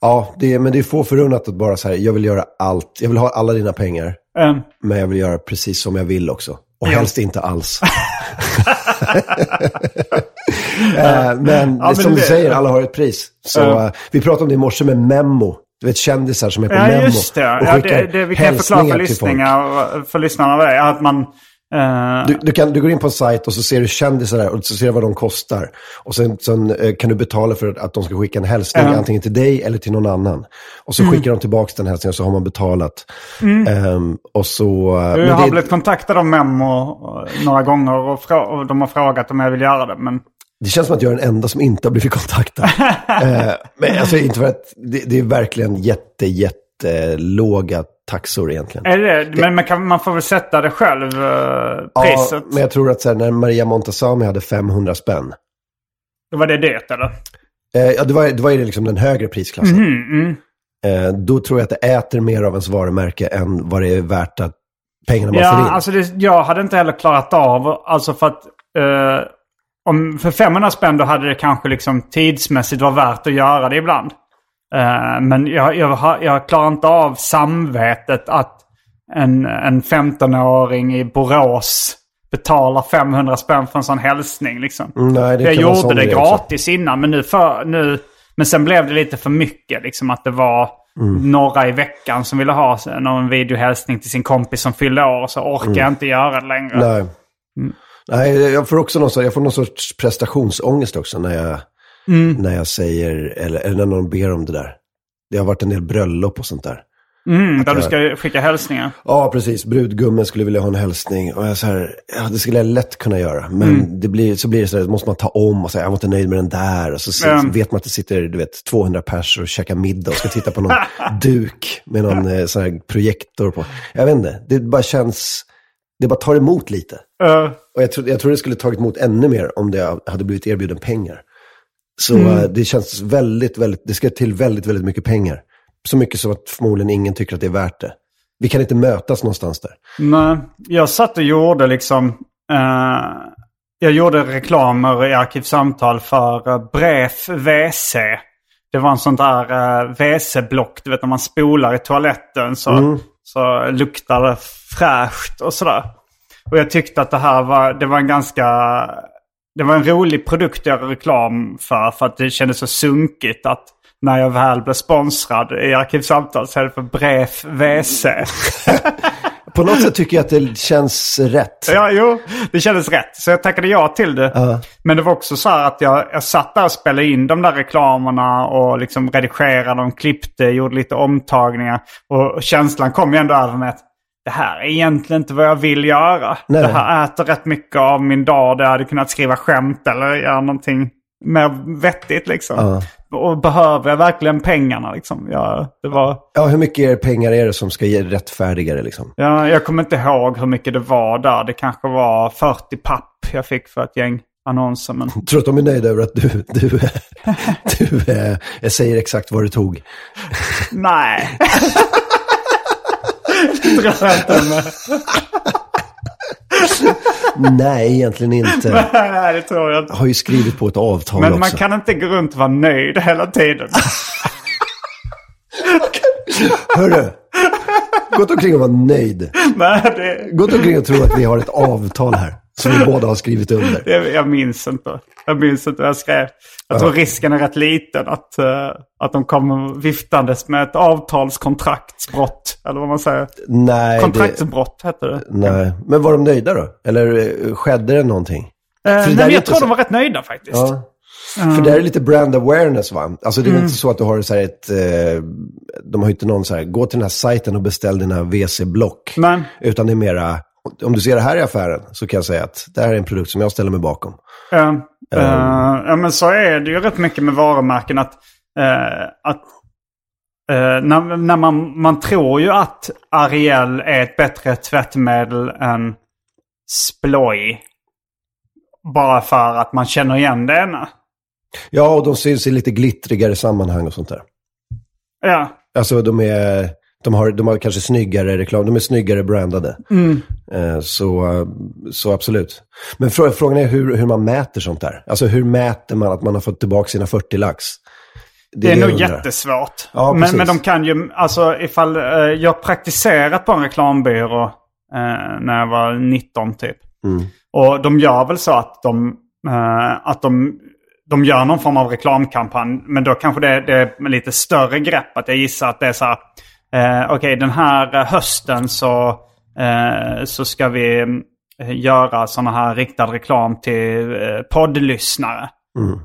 Ja, det är, men det är få förunnat att bara så här, jag vill göra allt. Jag vill ha alla dina pengar. Eh, Men jag vill göra precis som jag vill också. Och Ja. helst inte alls. Eh, men, Ja, men som du det- säger, alla har ett pris. Så eh, vi pratade om det i morse med Memo. Du vet kändisar som är på Ja, Memo. just det. Och Ja, det, det vi kan förklara för, lyssningar, för lyssnarna det. Att man... eh, Du, du, kan, du går in på en sajt och så ser du kändisar där och så ser du vad de kostar. Och sen, sen eh, kan du betala för att de ska skicka en hälsning Ja. antingen till dig eller till någon annan. Och så Mm. skickar de tillbaka den hälsningen och så har man betalat. Ehm, och så... eh, jag men har det- blivit kontaktad av Memo eh, några gånger och, och de har frågat om jag vill göra det. Men Det känns som att jag är den enda som inte har blivit kontaktad. eh, men alltså inte för att det, det är verkligen jätte, jätte låga taxor egentligen. är det, men man, kan, man får väl sätta det själv, eh, priset. Ja, men jag tror att så här, när Maria Montazami hade 500 spänn. Då var det det eller? Eh, ja, det var, det var ju liksom den högre prisklassen. Mm, Eh, då tror jag att det äter mer av ens varumärke än vad det är värt att pengarna man får in. Ja, alltså det, jag hade inte heller klarat av, alltså för att... eh, om, för 500 spänn då hade det kanske liksom tidsmässigt var värt att göra det ibland. Eh, men jag, jag, har- jag klarar inte av samvetet att en, en 15-åring i Borås betalar 500 spänn för en sån hälsning. Liksom. Mm, nej, det jag gjorde det grej också. gratis innan, men nu, för, nu... Men sen blev det lite för mycket. Liksom att det var Mm. några i veckan som ville ha någon videohälsning till sin kompis som fyllde år. Så orkar jag inte göra det längre. Mm. Nej. Nej, jag får också någon, sorts- jag får någon sorts prestationsångest också när jag, Mm. när jag säger, eller, eller när någon ber om det där. Det har varit en del bröllop och sånt där. Mm, där du ska skicka hälsningar. Ja, precis. Brudgummen skulle vilja ha en hälsning. Och jag så här, ja, det skulle jag lätt kunna göra. Men Mm. det blir, så blir det så här, måste man ta om och säga, jag var inte nöjd med den där. Och så, så Mm. vet man att det sitter, du vet, 200 pers och käkar middag och ska titta på någon duk med någon eh, sån här projektor på. Jag vet inte, det bara känns, det bara tar emot lite. Eh, Och jag tror, jag tror det skulle tagit emot ännu mer om det hade blivit erbjuden pengar. Så Mm. eh, det känns väldigt, väldigt, det ska till väldigt, väldigt mycket pengar. Så mycket så att förmodligen ingen tycker att det är värt det. Vi kan inte mötas någonstans där. nej, jag satt och gjorde liksom... eh, jag gjorde reklamer i Arkivsamtal för uh, Bref WC. Det var en sån där uh, WC-block, du vet när man spolar i toaletten så, så luktar det fräscht och sådär. Och jag tyckte att det här var, det var en ganska... Det var en rolig produkt att göra reklam för. För att det kändes så sunkigt att när jag väl blev sponsrad i Arkivsamtal så är det för Bref WC. På något sätt tycker jag att det känns rätt. Ja, jo, det kändes rätt. Så jag tackade ja till det. Men det var också så här att jag, jag satt där och spelade in de där reklamerna och liksom redigerade dem, klippte, gjorde lite omtagningar. Och känslan kom ju ändå över mig att det här är egentligen inte vad jag vill göra. Nej. Det här äter rätt mycket av min dag där jag hade kunnat skriva skämt eller göra någonting mer vettigt liksom. Och behöver jag verkligen pengarna liksom? Ja, det var... Ja, hur mycket pengar är det som ska ge rättfärdigare liksom? Ja, jag kommer inte ihåg hur mycket det var där. Det kanske var 40 papp jag fick för ett gäng annonser. Men... Jag tror att de är nöjda över att du, du, du eh, säger exakt vad du tog. Nej. inte med. Nej, egentligen inte. Nej, det tror jag inte. Jag har ju skrivit på ett avtal Men också. man kan inte gå runt och vara nöjd hela tiden. Hörru, gått omkring och vara nöjd. Nej, det, Gått omkring och tro att vi har ett avtal här. Som vi båda har skrivit under. det, jag minns inte. Jag minns inte vad jag skrev. Jag tror risken är rätt liten att, eh, att de kommer viftandes med ett avtalskontraktsbrott. Eller vad man säger. Nej, det, Kontraktsbrott heter det. nej. Men var de nöjda då? Eller eh, skedde det någonting? Eh, det nej, men jag tror så- de var rätt nöjda faktiskt. Ja. För det är lite brand awareness va? Alltså det är inte så att du har så ett... Eh, de har inte någon så här, gå till den här sajten och beställ dina WC-block. Nej. Utan det är mera, om du ser det här i affären så kan jag säga att det här är en produkt som jag ställer mig bakom. Ja, eh, ja, men så är det ju rätt mycket med varumärken. Att, eh, att eh, när, när man, man tror ju att Ariel är ett bättre tvättmedel än Sploy. Bara för att man känner igen det ena. Ja, och de syns i lite glittrigare sammanhang och sånt där. Ja, Alltså de är, de har, de har kanske snyggare reklam, de är snyggare brandade. Eh, så, så absolut. Men frå- frågan är hur, hur man mäter sånt där. Alltså hur mäter man att man har fått tillbaka sina 40 lax? det är jag nog jättesvårt. Ja, men, men de kan ju, alltså ifall eh, jag praktiserat på en reklambyrå eh, när jag var 19 typ. Mm. Och de gör väl så att de, eh, att de, de gör någon form av reklamkampanj. Men då kanske det, det är lite större grepp. Att jag gissar att det är så här. Eh, Okej, den här eh, hösten så, eh, så ska vi eh, göra sådana här riktad reklam till eh, poddlyssnare.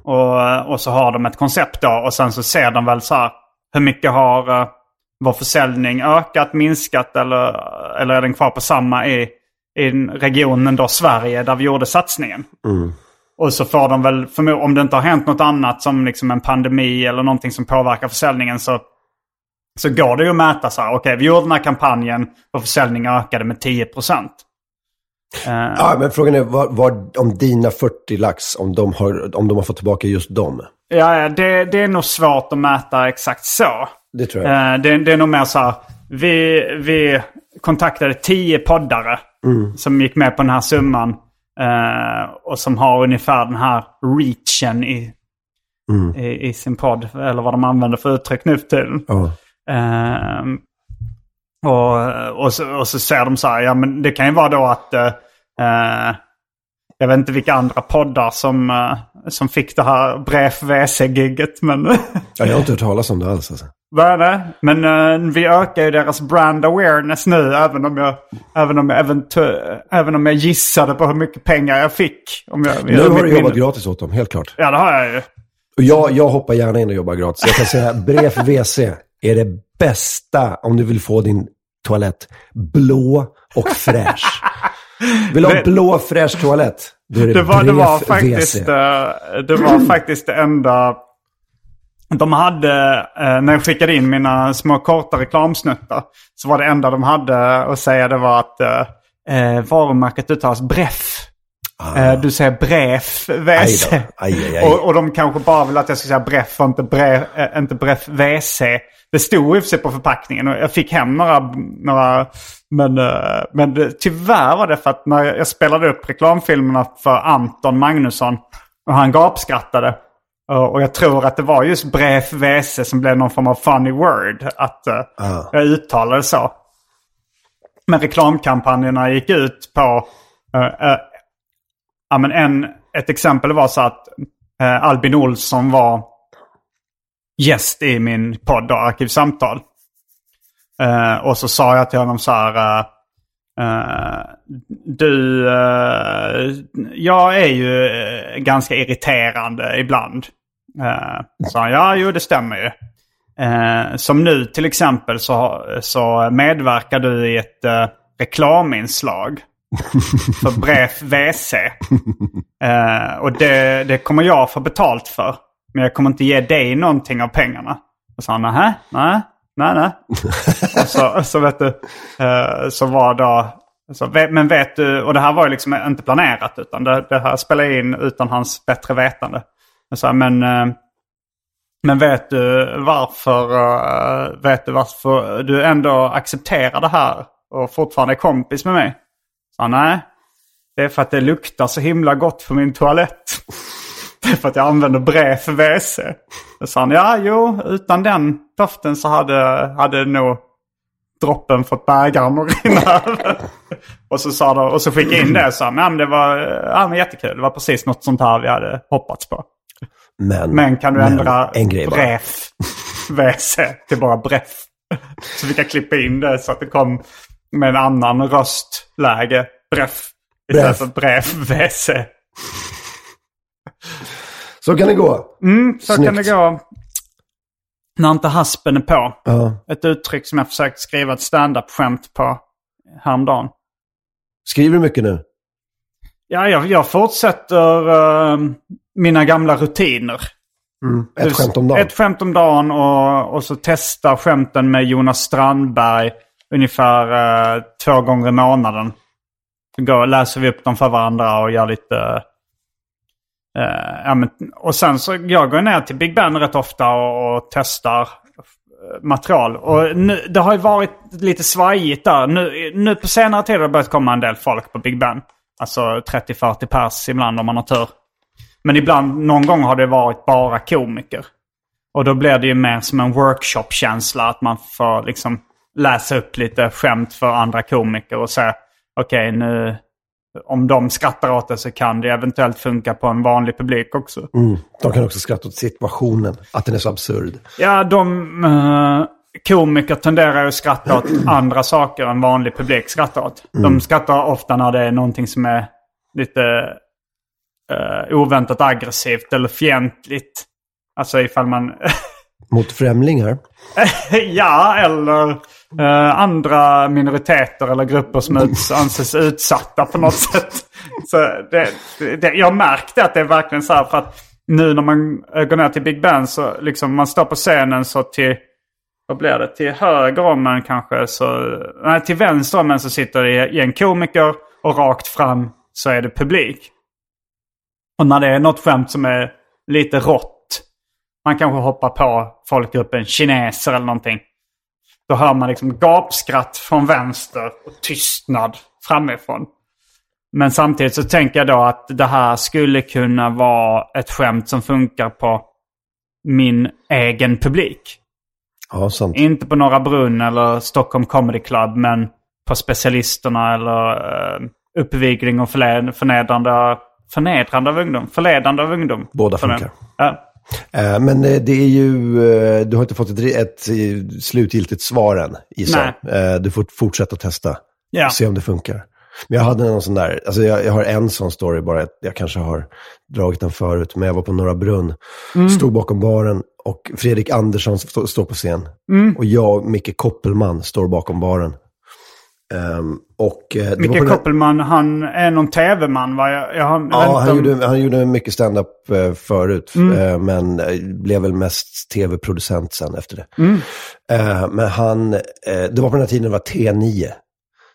Och, och så har de ett koncept då. Och sen så ser de väl så här. Hur mycket har eh, vår försäljning ökat, minskat eller, eller är den kvar på samma i, i regionen då Sverige där vi gjorde satsningen? Och så får de väl, om det inte har hänt något annat som liksom en pandemi eller någonting som påverkar försäljningen så, så går det ju att mäta så här. Okej, vi gjorde den här kampanjen och försäljningen ökade med 10 procent. Ja, men frågan är vad, vad, om dina 40 lax, om de, har, om de har fått tillbaka just dem. Ja, det, det är nog svårt att mäta exakt så. Det tror jag. Eh, det, det är nog mer så här. Vi, vi kontaktade tio poddare som gick med på den här summan. eh, och som har ungefär den här reachen i, i, i sin podd. Eller vad de använder för uttryck nu för tiden. Ja. Ehm, och, och, så, och så säger de så här, ja men det kan ju vara då att... eh, eh, jag vet inte vilka andra poddar som, eh, som fick det här Bref WC-gigget. Men, Ja, jag har inte hört talas om det alls. Alltså. vad det? men eh, vi ökar ju deras brand awareness nu. Även om jag, även om jag, eventu- även om jag gissade på hur mycket pengar jag fick. Om jag, Nu har du jobbat gratis åt dem, helt klart. Ja, det har jag ju. Och jag, jag hoppar gärna in och jobbar gratis. Jag kan säga Bref WC är det bästa om du vill få din toalett blå och fräsch. Vill du ha blå fräsch toalett? Då är det, Det var, det, var faktiskt, WC. eh, det var faktiskt det enda... De hade, eh, när jag skickade in mina små korta reklamsnuttar, så var det enda de hade att säga det var att eh, eh, varumärket uttalas Breff. Eh, du säger Bref WC. Ah. Aj då. Aj, aj, aj. Och, och de kanske bara vill att jag ska säga Breff och inte, bre, inte Breff WC. Det stod i och för sig på förpackningen och jag fick hem några, några men, eh, men det, tyvärr var det för att när jag spelade upp reklamfilmerna för Anton Magnusson och han gapskrattade. Och och jag tror att det var just Bref WC som blev någon form av funny word. Att eh, Ah. jag uttalade så. Men reklamkampanjerna gick ut på... eh, eh, ja, men en, ett exempel var så att eh, Albin Olsson var gäst i min podd då, Arkivsamtal. Eh, och så sa jag till honom så här. eh, du, eh, jag är ju ganska irriterande ibland. Uh, sa han, ja jo det stämmer ju. Som nu till exempel så, så medverkar du i ett reklaminslag för Bref WC. Och det, det kommer jag få betalt för. Men jag kommer inte ge dig någonting av pengarna. Och sa han, nej, nej, nej. och så, så vet du, eh, så var då, så, men vet du, och det här var ju liksom inte planerat utan det, det här spelade jag in utan hans bättre vetande. Jag sa, men, eh, men vet du varför, eh, vet du varför du ändå accepterar det här och fortfarande är kompis med mig? Så nej, det är för att det luktar så himla gott på min toalett. För att jag använder brev för WC. Då sa han, ja jo, utan den doften så hade, hade nog droppen fått bägaren att rinna över. och så sa de, och så skickade jag in det och sa, men det var ja, men jättekul. Det var precis något sånt här vi hade hoppats på. Men, Men kan du men ändra en grej bref WC till bara bref? Så vi kan klippa in det så att det kom med en annan röstläge. Bref. Istället för bref WC. Så kan det gå. Så Snyggt. kan det gå. När inte haspen är på. Ja. Ett uttryck som jag försökt skriva ett stand-up-skämt på häromdagen. Skriver du mycket nu? Ja, jag, jag fortsätter eh, mina gamla rutiner. Ett skämt om dagen? Ett skämt om dagen och, och så testa skämten med Jonas Strandberg ungefär eh, två gånger i månaden. Går, läser vi upp dem för varandra och gör lite... Uh, ja, men, och sen så jag går ner till Big Ben rätt ofta och, och testar material. Och nu, det har ju varit lite svajigt där. Nu, nu på senare tid har det börjat komma en del folk på Big Ben. Alltså 30-40 pers ibland om man har tur. Men ibland, någon gång har det varit bara komiker. Och då blir det ju mer som en workshop-känsla. Att man får liksom läsa upp lite skämt för andra komiker och säga okej nu om de skrattar åt det så kan det eventuellt funka på en vanlig publik också. Mm. De kan också skratta åt situationen, att den är så absurd. Ja, de eh, komiker tenderar att skratta åt andra saker än vanlig publik skrattar åt. De skrattar ofta när det är någonting som är lite eh, oväntat aggressivt eller fientligt. Alltså ifall man... Mot främlingar. ja, eller eh, andra minoriteter eller grupper som uts anses utsatta på något sätt. Så det, det, jag märkte att det är verkligen så här för att nu när man eh, går ner till Big Ben så liksom man står på scenen så till, vad blir det, till höger om en kanske så, nej till vänster om en så sitter det en komiker och rakt fram så är det publik. Och när det är något skämt som är lite rått man kanske hoppar på folkgruppen kineser eller någonting. Då hör man liksom gapskratt från vänster och tystnad framifrån. Men samtidigt så tänker jag då att det här skulle kunna vara ett skämt som funkar på min egen publik. Ja, sant. Inte på Norra Brunn eller Stockholm Comedy Club men på specialisterna eller uh, uppvigling och förnedrande, förnedrande av ungdom. Förledande av ungdom. Båda funkar. Ja. Eh, Men eh, det är ju, eh, du har inte fått ett, ett slutgiltigt svar än, gissar Du får fortsätta testa. Ja. Se om det funkar. Men jag hade någon sån där, alltså jag, jag har en sån story bara, jag kanske har dragit den förut, men jag var på Norra Brunn, Mm. stod bakom baren och Fredrik Andersson stå, står på scen. Mm. Och jag, Micke Koppelman, står bakom baren. Ehm, och, eh, här- Koppelman, han är någon tv-man va? Jag, jag, har- Ja, han om- gjorde, han gjorde mycket stand-up eh, förut, Mm. eh, men blev väl mest tv-producent sen efter det. Mm. Men han, det var på den här tiden det var T9.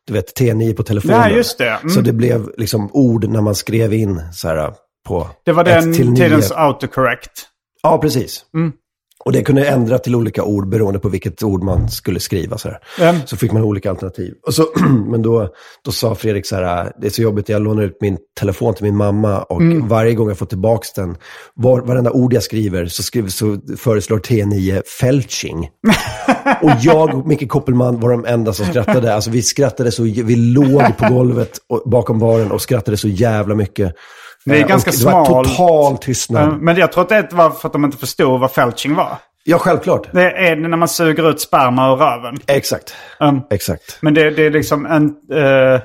Du vet, T9 på telefonen. Ja, just det. Mm. Så det blev liksom ord när man skrev in så här på Det var den tidens autocorrect. Ja, precis. Och det kunde ändra till olika ord beroende på vilket ord man skulle skriva. Så. Mm. så fick man olika alternativ. Och så, men då, då sa Fredrik så här, det är så jobbigt, jag lånar ut min telefon till min mamma och Mm. varje gång jag får tillbaka den, var, varenda ord jag skriver så, skriver, så föreslår T9 fältching. och jag och Micke Koppelman var de enda som skrattade. Alltså vi skrattade så, vi låg på golvet och, bakom baren och skrattade så jävla mycket. Det är Eh, ganska och Det var smal- total tystnad. Eh, Men jag tror att det var för att de inte förstod vad felching var. Ja, självklart. Det är när man suger ut sperma ur röven. Exakt. Um, Exakt. Men det, det är liksom en... eh, eh,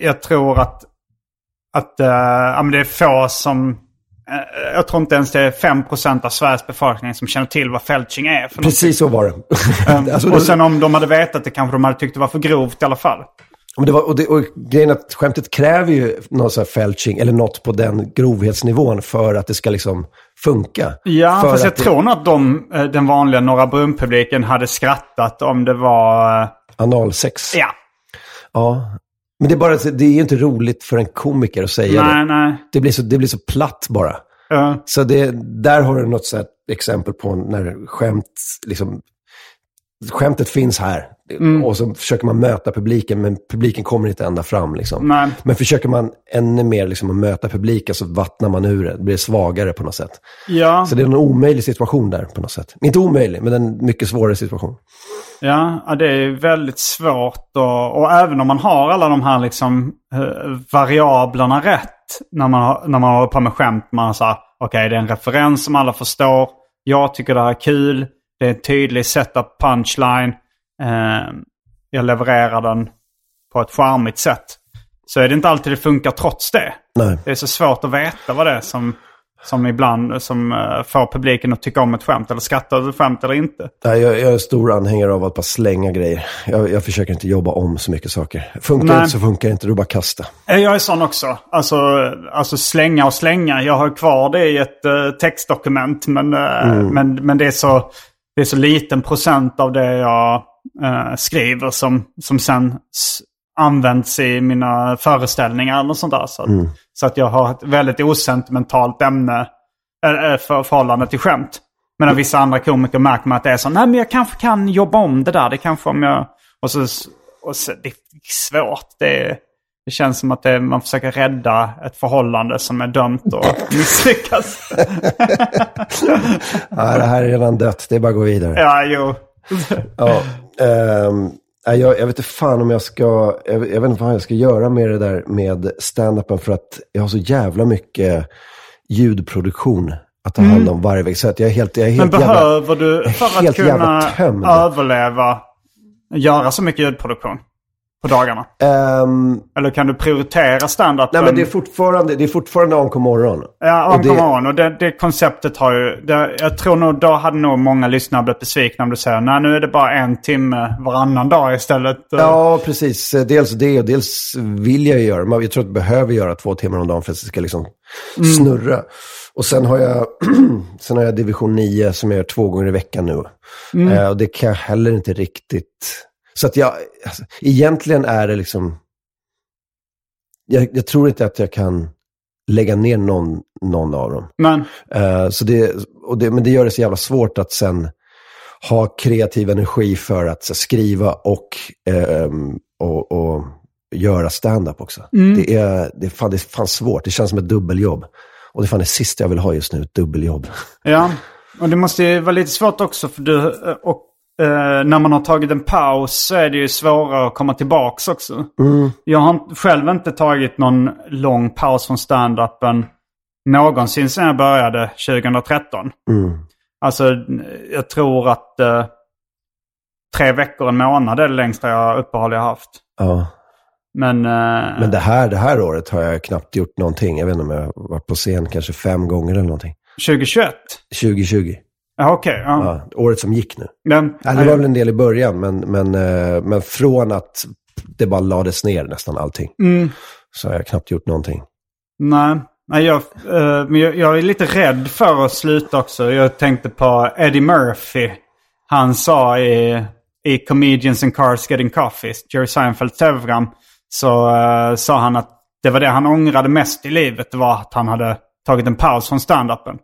jag tror att, att eh, ja, men det är få som... jag tror inte ens det är 5% av Sveriges befolkning som känner till vad felching är. Precis så var det. Alltså, och sen om de hade vetat det kanske de hade tyckt det var för grovt i alla fall. Det var, och, det, och grejen att skämtet kräver ju någon sån här felching eller något på den grovhetsnivån för att det ska liksom funka. Ja, för fast jag det- tror nog att de, eh, den vanliga Norra Brunn-publiken hade skrattat om det var... eh, Analsex. Ja, Ja. Men det är bara, det är ju inte roligt för en komiker att säga nej, det. nej. Det blir, så, det blir så platt bara. Eh, Så det, där har du något så exempel på när skämt liksom skämtet finns här. Och så försöker man möta publiken, men publiken kommer inte ända fram. Liksom. Nej. Men försöker man ännu mer liksom, att möta publiken så vattnar man ur det. Det blir svagare på något sätt. Ja, Så det är en omöjlig situation där på något sätt. Inte omöjlig, men en mycket svårare situation. ja, det är väldigt svårt. Och, och även om man har alla de här liksom, eh, variablerna rätt när man, har- när man håller på med skämt. Man säger okej det är en referens som alla förstår. Jag tycker det här är kul. Det är en tydlig setup punchline. Eh, jag levererar den på ett charmigt sätt. Så är det inte alltid det funkar trots det. Nej. Det är så svårt att veta vad det är som, som ibland som, eh, får publiken att tycka om ett skämt eller skratta över ett skämt eller inte. Nej, jag, jag är stor anhängare av att bara slänga grejer. Jag, jag försöker inte jobba om så mycket saker. Funkar Nej. inte så funkar inte, då bara kasta. Eh, Jag är sån också. Alltså, alltså slänga och slänga. Jag har kvar det i ett eh, textdokument. Men, eh, men, men det, är så, det är så liten procent av det jag eh, skriver som, som sen används i mina föreställningar eller sånt där. Så att, så att jag har ett väldigt osentimentalt ämne eh, eh, för förhållande till skämt. Medan vissa andra komiker märker man att det är så. Nej men jag kanske kan jobba om det där. Det kanske om jag... Och så, och så det är svårt. Det, är- det känns som att det, man försöker rädda ett förhållande som är dömt att misslyckas. Nej, det här är redan dött, det är bara att gå vidare. ja, jo. Ja, nej, jag, jag vet inte fan om jag ska, jag, jag vet inte vad jag ska göra med det där med stand-upen för att jag har så jävla mycket ljudproduktion att ta hand om varje vecka. Så att jag är helt, jag är Mm. Men helt jävla... behöver du för att helt kunna överleva göra så mycket ljudproduktion på dagarna? Ehm, Eller kan du prioritera stand-upen? nej, men det är fortfarande, det är fortfarande AMK morgon. Ja, Och on det- come on. Och det, det konceptet har ju... Det, jag tror nog då hade nog många lyssnare blivit besvikna om du säger nej nu är det bara en timme varannan dag istället. Ja, precis. Dels det och dels vill jag ju göra. Jag tror att jag behöver göra två timmar om dagen för att det ska liksom snurra. Och sen har, jag, sen har jag division 9 som jag gör två gånger i veckan nu. Eh, och det kan jag heller inte riktigt... Så att jag... Alltså, egentligen är det liksom... Jag, jag tror inte att jag kan lägga ner någon, någon av dem. Men Eh, så det, och det, men det gör det så jävla svårt att sen ha kreativ energi för att så, skriva och, ehm, och, och göra stand-up också. Det, är, det, är fan, det är fan svårt. Det känns som ett dubbeljobb. Och det är fan det sista jag vill ha just nu, ett dubbeljobb. ja, och det måste ju vara lite svårt också för du... Och, eh, när man har tagit en paus så är det ju svårare att komma tillbaks också. Jag har själv inte tagit någon lång paus från stand-upen någonsin sedan jag började 2013. Mm. Alltså, jag tror att eh, tre veckor, en månad är det längsta jag uppehåll jag haft. Ja. Men, eh, Men det här, det här året har jag knappt gjort någonting. Jag vet inte om jag har varit på scen kanske fem gånger eller någonting. 2021? 2020. Ja, okej. ja. Året som gick nu. Men, Ja, det var väl en del i början, men, men, eh, men från att det bara lades ner nästan allting. Mm. Så har jag knappt gjort någonting. Nej, nej jag, eh, men jag, jag är lite rädd för att sluta också. Jag tänkte på Eddie Murphy. Han sa i, i Comedians in Cars Getting Coffee, Jerry Seinfelds tv-program, så eh, sa han att det var det han ångrade mest i livet. Det var att han hade tagit en paus från stand-upen.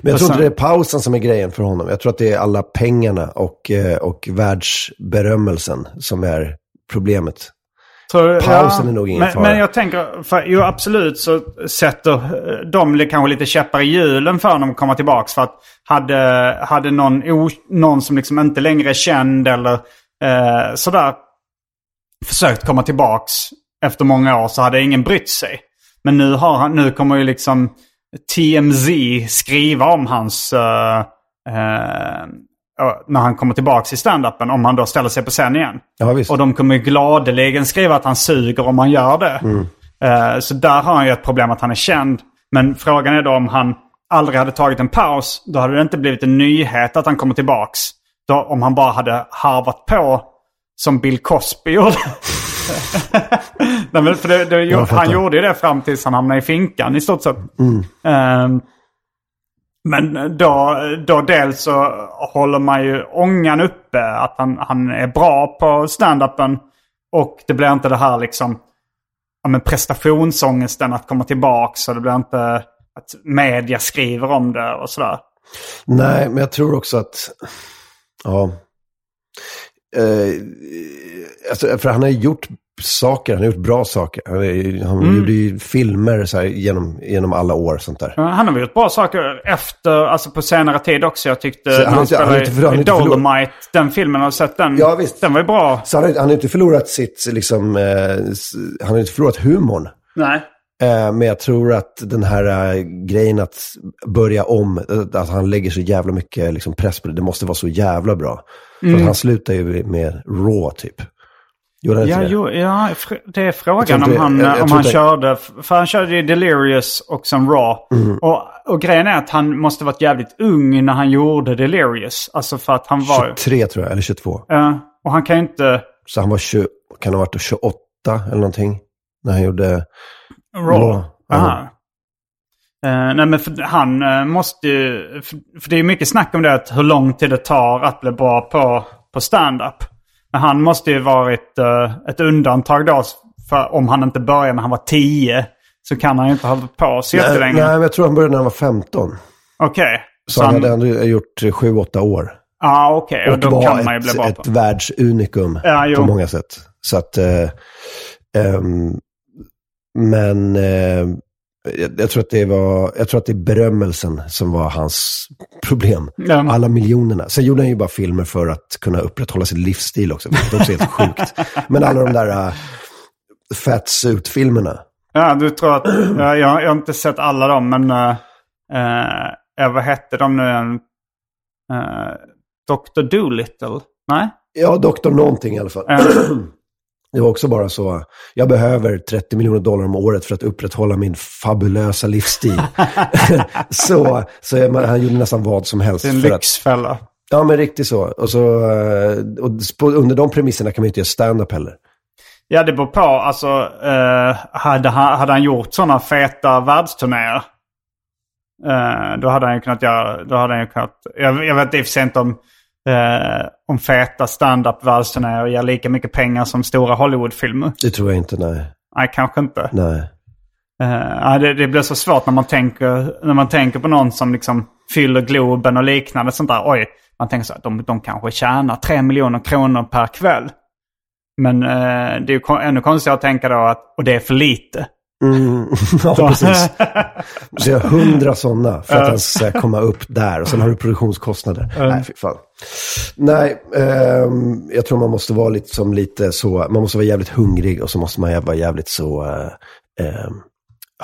Men jag tror inte det är pausen som är grejen för honom. Jag tror att det är alla pengarna och, eh, och världsberömmelsen som är problemet. Så, Pausen är nog ingen men, fara. Men jag tänker, för, jo absolut så sätter eh, de kanske lite käppar i hjulen för honom att komma tillbaka. För att hade, hade någon, någon som liksom inte längre är känd eller eh, sådär försökt komma tillbaks efter många år så hade ingen brytt sig. Men nu, har han, nu kommer ju liksom TMZ skriva om hans... eh, eh, ja, när han kommer tillbaks i standupen om han då ställer sig på scen igen. Ja. Och de kommer ju gladeligen skriva att han suger om han gör det. Eh, så där har han ju ett problem att han är känd. Men frågan är då om han aldrig hade tagit en paus. Då hade det inte blivit en nyhet att han kommer tillbaks. Då, om han bara hade harvat på som Bill Cosby gjorde. Nej, men för det, det, Jag fattar. han gjorde ju det fram tills han hamnade i finkan i stort sett. Ehm, men då, då dels så håller man ju ångan uppe att han, han är bra på stand-upen. Och det blir inte det här liksom ja, men prestationsångesten att komma tillbaks. Och det blir inte att media skriver om det och sådär. Nej, men jag tror också att... Ja. eh, alltså, för han har ju gjort saker, han har gjort bra saker. Han, Mm. gjorde ju filmer så här, genom, genom alla år sånt där. Han har gjort bra saker efter, alltså på senare tid också. Jag tyckte Så han han, inte- han spelade inte han har i Dolomite, den filmen, har du sett den? Ja, visst. Den var ju bra. Så han har, han har inte förlorat sitt, liksom, eh, han har inte förlorat humorn. Nej. Eh, men jag tror att den här eh, grejen att börja om, eh, att han lägger så jävla mycket liksom, press på det, det måste vara så jävla bra. För Mm. att han slutar ju med Raw typ. Gjorde Ja, det? jo, ja, det är frågan om han, jag- jag om han körde. För han körde ju Delirious och sen Raw. Mm. Och, och grejen är att han måste varit jävligt ung när han gjorde Delirious. Alltså för att han var... 23 tror jag, eller 22. Ja, och han kan ju inte... Så han var 20, kan ha varit 28 eller någonting. När han gjorde... Raw. Raw. Aha. Eh, nej men för, han eh, måste ju... För, för det är mycket snack om det att hur lång tid det tar att bli bra på, på stand-up. Men han måste ju varit eh, ett undantag då. För om han inte började när han var 10 så kan han ju inte ha hållit på så Nej, nej, jättelänge. men jag tror han började när han var 15. Okej. Så, han hade ändå gjort 7-8 år. Ja, okej. Och Och då kan man ju bli ett, bra ett på. världsunikum Ja, jo. på många sätt. Så att... Eh, ehm, men eh, jag, jag, tror att det var, jag tror att det är berömmelsen som var hans problem. Ja. Alla miljonerna. Sen gjorde han ju bara filmer för att kunna upprätthålla sin livsstil också, vilket också är helt sjukt. Men alla de där uh, fat suit-filmerna. Ja, du tror att... ja, jag, jag har inte sett alla dem, men... Uh, uh, vad hette de nu? Uh, Dr. Dolittle? Nej? Ja, Doktor någonting i alla fall. Det var också bara så, jag behöver 30 miljoner dollar om året för att upprätthålla min fabulösa livsstil. så så man, han gjorde nästan vad som helst. Det är en för att, lyxfälla. ja, men riktigt så. Och, så, eh, och under de premisserna kan man ju inte göra stand-up heller. Ja, det beror på. Alltså, eh, hade, han, hade han gjort sådana feta världsturnéer. eh, då hade han ju kunnat göra... Då hade han ju kunnat, jag, jag vet i och för sig inte om, eh, om feta stand-up världsturnéer ger lika mycket pengar som stora Hollywoodfilmer. Det tror jag inte, nej. Nej, kanske inte. nej. Eh, det, det blir så svårt när man, tänker, när man tänker på någon som liksom fyller Globen och liknande. Sånt där. Oj, man tänker så att de, de kanske tjänar 3 miljoner kronor per kväll. Men eh, det är ju ännu konstigare att tänka då att och det är för lite. Mm, ja, precis. Så jag har hundra sådana för att ens ska komma upp där. Och sen har du produktionskostnader. Nej, fy fan. Nej, ehm, jag tror man måste vara lite som lite så, man måste vara jävligt hungrig och så måste man vara jävligt så, eh, ehm,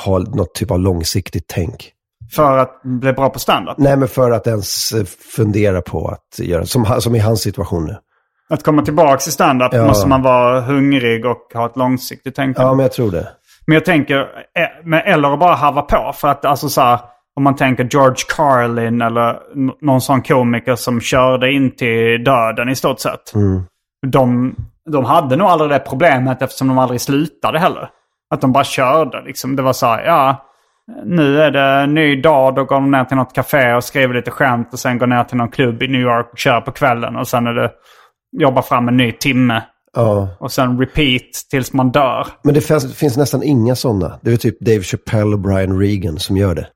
ha något typ av långsiktigt tänk. För att bli bra på standup. Nej, men för att ens eh, fundera på att göra, som, som i hans situation nu. Att komma tillbaka till standup Ja. måste man vara hungrig och ha ett långsiktigt tänkande. Ja, men jag tror det. Men jag tänker, eh, eller att bara harva på. För att alltså så här, om man tänker George Carlin eller någon sån komiker som körde in till döden i stort sett. De, de hade nog aldrig det problemet eftersom de aldrig slutade heller. Att de bara körde liksom. Det var så här, ja, nu är det en ny dag. Då går de ner till något café och skriver lite skämt och sen går ner till någon klubb i New York och kör på kvällen. Och sen är det jobba fram en ny timme. Ja. Och sen repeat tills man dör. Men det finns, finns nästan inga sådana. Det är typ Dave Chappelle och Brian Regan som gör det.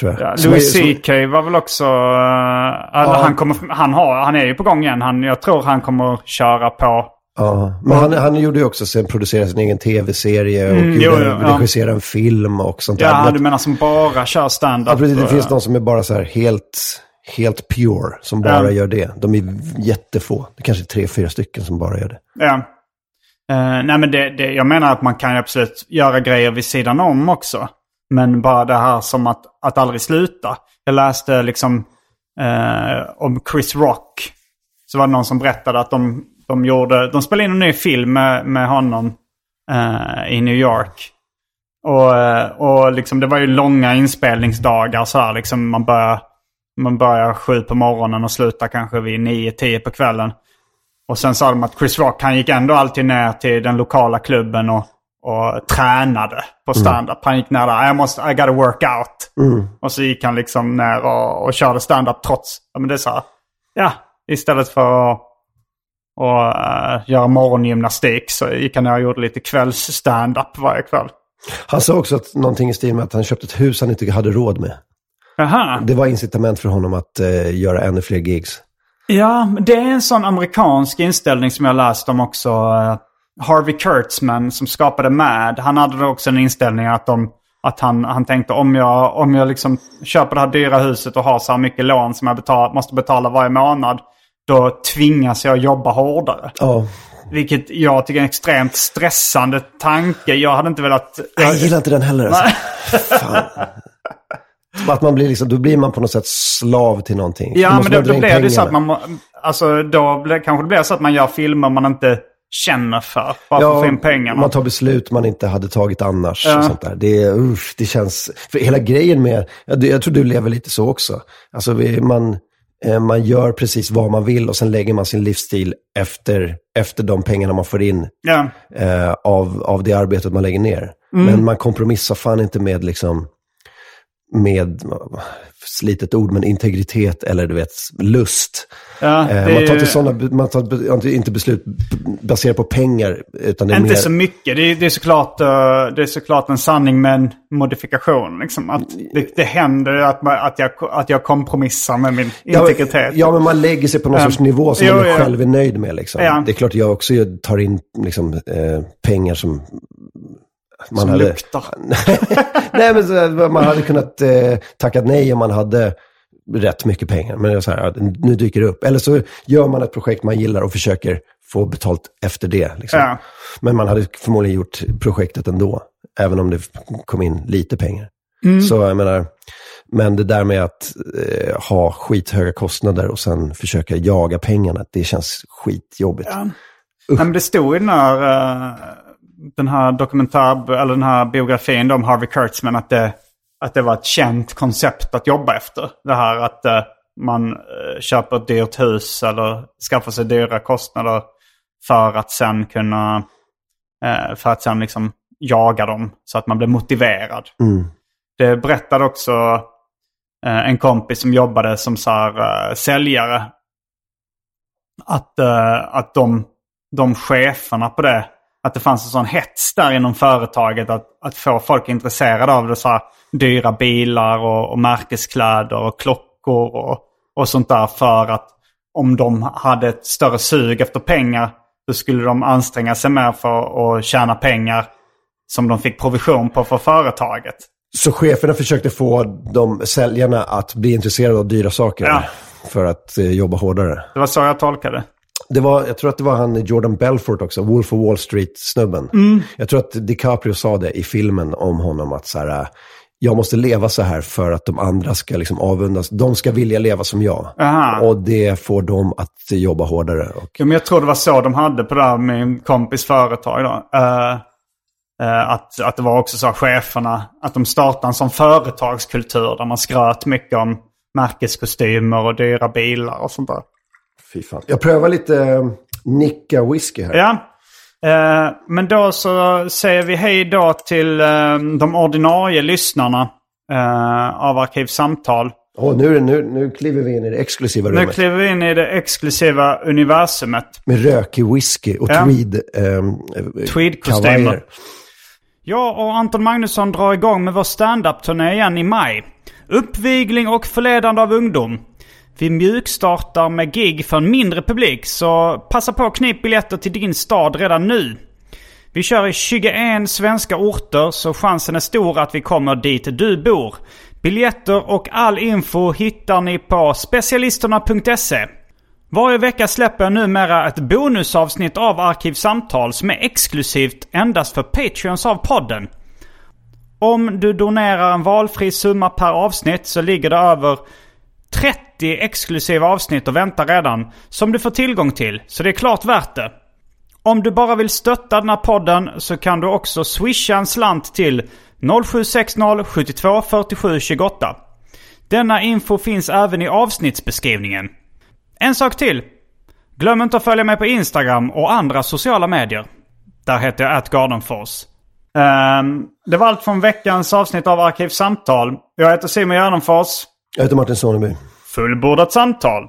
Tror jag. Ja, Louis är- som- CK var väl också... eh, alltså, han, kommer, han, har, han är ju på gång igen. Han, jag tror han kommer köra på... Ja, men han, han gjorde ju också sen producera sin egen tv-serie och Mm, gjorde, jo, jo, ja. regissera en film och sånt Ja, där. du menar som bara kör stand-up? ja, precis, det och- finns de som är bara så här helt, helt pure, som bara gör det. De är jättefå. Det är kanske är tre, fyra stycken som bara gör det. Ja. Eh, nej men det, det, jag menar att man kan absolut göra grejer vid sidan om också. Men bara det här som att, att aldrig sluta. Jag läste liksom eh, om Chris Rock. Så var det någon som berättade att de, de gjorde, de spelade in en ny film med, med honom eh, i New York. Och, och liksom det var ju långa inspelningsdagar så här. Liksom man börjar, man börjar sju på morgonen och slutar kanske vid nio, tio på kvällen. Och sen sa de att Chris Rock han gick ändå alltid ner till den lokala klubben och, och tränade på stand-up. Han gick ner där, I, måste, I gotta work out. Och så gick han liksom ner och, och körde stand-up trots, ja men det är så här, ja, istället för att och, eh, göra morgongymnastik så gick han ner och gjorde lite kvälls-stand-up varje kväll. Han sa också att någonting i stil med att han köpte ett hus han inte hade råd med. Jaha, Det var incitament för honom att eh, göra ännu fler gigs. Ja, det är en sån amerikansk inställning som jag läst om också. eh, Harvey Kurtzman som skapade MAD. Han hade då också en inställning att, de, att han, han tänkte om jag, om jag liksom köper det här dyra huset och har så här mycket lån som jag betal, måste betala varje månad. Då tvingas jag jobba hårdare. Ja. Vilket jag tycker är en extremt stressande tanke. Jag hade inte velat... Jag gillar inte den heller. Alltså. Fan. Att man blir liksom, då blir man på något sätt slav till någonting. Ja, men då, då blir det ju så att man... Alltså då blir, kanske det blir så att man gör filmer man inte känner för. Bara för att få in pengarna. Man tar beslut man inte hade tagit annars. Ja. Och sånt där. Det, usch, det känns... För hela grejen med... Jag, jag tror du lever lite så också. Alltså vi, man, eh, man gör precis vad man vill och sen lägger man sin livsstil efter, efter de pengarna man får in Ja. eh, av, av det arbetet man lägger ner. Mm. Men man kompromissar fan inte med liksom med, slitet ord, men integritet eller du vet, lust. Ja, Eh, det man tar inte sådana, man tar inte beslut baserat på pengar, utan det är Inte mer... så mycket. Det är, det, är såklart, eh, det är såklart en sanning med en modifikation. Liksom. Att det, det händer att, man, att, jag, att jag kompromissar med min Ja, integritet. Ja, men man lägger sig på någon sorts nivå som Jo, man själv är nöjd med. Liksom. Ja. Det är klart jag också tar in liksom, eh, pengar som... Man Som hade, luktar. nej, men så, man hade kunnat eh, tackat nej om man hade rätt mycket pengar. Men så här, nu dyker det upp. Eller så gör man ett projekt man gillar och försöker få betalt efter det. Liksom. Ja. Men man hade förmodligen gjort projektet ändå, även om det kom in lite pengar. Mm. Så jag menar, men det där med att eh, ha skithöga kostnader och sen försöka jaga pengarna, det känns skitjobbigt. Ja. Nej, men det stod i den här, eh, den här dokumentär, eller den här biografin om Harvey Kurtzman att det, att det var ett känt koncept att jobba efter. Det här att eh, man eh, köper ett dyrt hus eller skaffar sig dyra kostnader för att sen kunna, eh, för att sen liksom jaga dem så att man blir motiverad. Mm. Det berättade också en kompis som jobbade som så här, säljare. Att, att de, de cheferna på det, att det fanns en sån hets där inom företaget att, att få folk intresserade av det. Så här, dyra bilar och, och märkeskläder och klockor och, och sånt där. För att om de hade ett större sug efter pengar då skulle de anstränga sig mer för att tjäna pengar som de fick provision på för företaget. Så cheferna försökte få de säljarna att bli intresserade av dyra saker Ja. för att eh, jobba hårdare. Det var så jag tolkade. Det var, jag tror att det var han Jordan Belfort också, Wolf of Wall Street-snubben. Mm. Jag tror att DiCaprio sa det i filmen om honom att så här, jag måste leva så här för att de andra ska liksom avundas. De ska vilja leva som jag. Aha. Och det får dem att jobba hårdare. Och, Ja, men jag tror det var så de hade på det här med min kompis företag. Då. Eh, eh, att, att det var också så att cheferna, att de startade en sån företagskultur där man skröt mycket om märkeskostymer och dyra bilar och sånt där. Fy fan. Jag prövar lite äh, Nicka whisky här. Ja, eh, men då så säger vi hej då till eh, de ordinarie lyssnarna eh, av Arkivsamtal. Åh, nu, nu, nu kliver vi in i det exklusiva Nu rummet. kliver vi in i det exklusiva universumet. Med rökig whisky och Ja. tweed, ähm, Tweedkostymer. kavajer. Jag och Anton Magnusson drar igång med vår stand-up-turné igen i maj. Uppvigling och förledande av ungdom. Vi mjukstartar med gig för en mindre publik, så passa på att knip biljetter till din stad redan nu. Vi kör i 21 svenska orter, så chansen är stor att vi kommer dit du bor. Biljetter och all info hittar ni på specialisterna.se. Varje vecka släpper jag numera ett bonusavsnitt av Arkivsamtal som är exklusivt endast för Patreons av podden. Om du donerar en valfri summa per avsnitt så ligger det över 30 exklusiva avsnitt och väntar redan som du får tillgång till, så det är klart värt det. Om du bara vill stötta den här podden så kan du också swisha en slant till 0760 72 47 28. Denna info finns även i avsnittsbeskrivningen. En sak till. Glöm inte att följa mig på Instagram och andra sociala medier. Där heter jag atgardenfors. Um, det var allt från veckans avsnitt av Arkivsamtal. Jag heter Simon Gärdenfors. Jag heter Martin Soneby. Fullbordat samtal.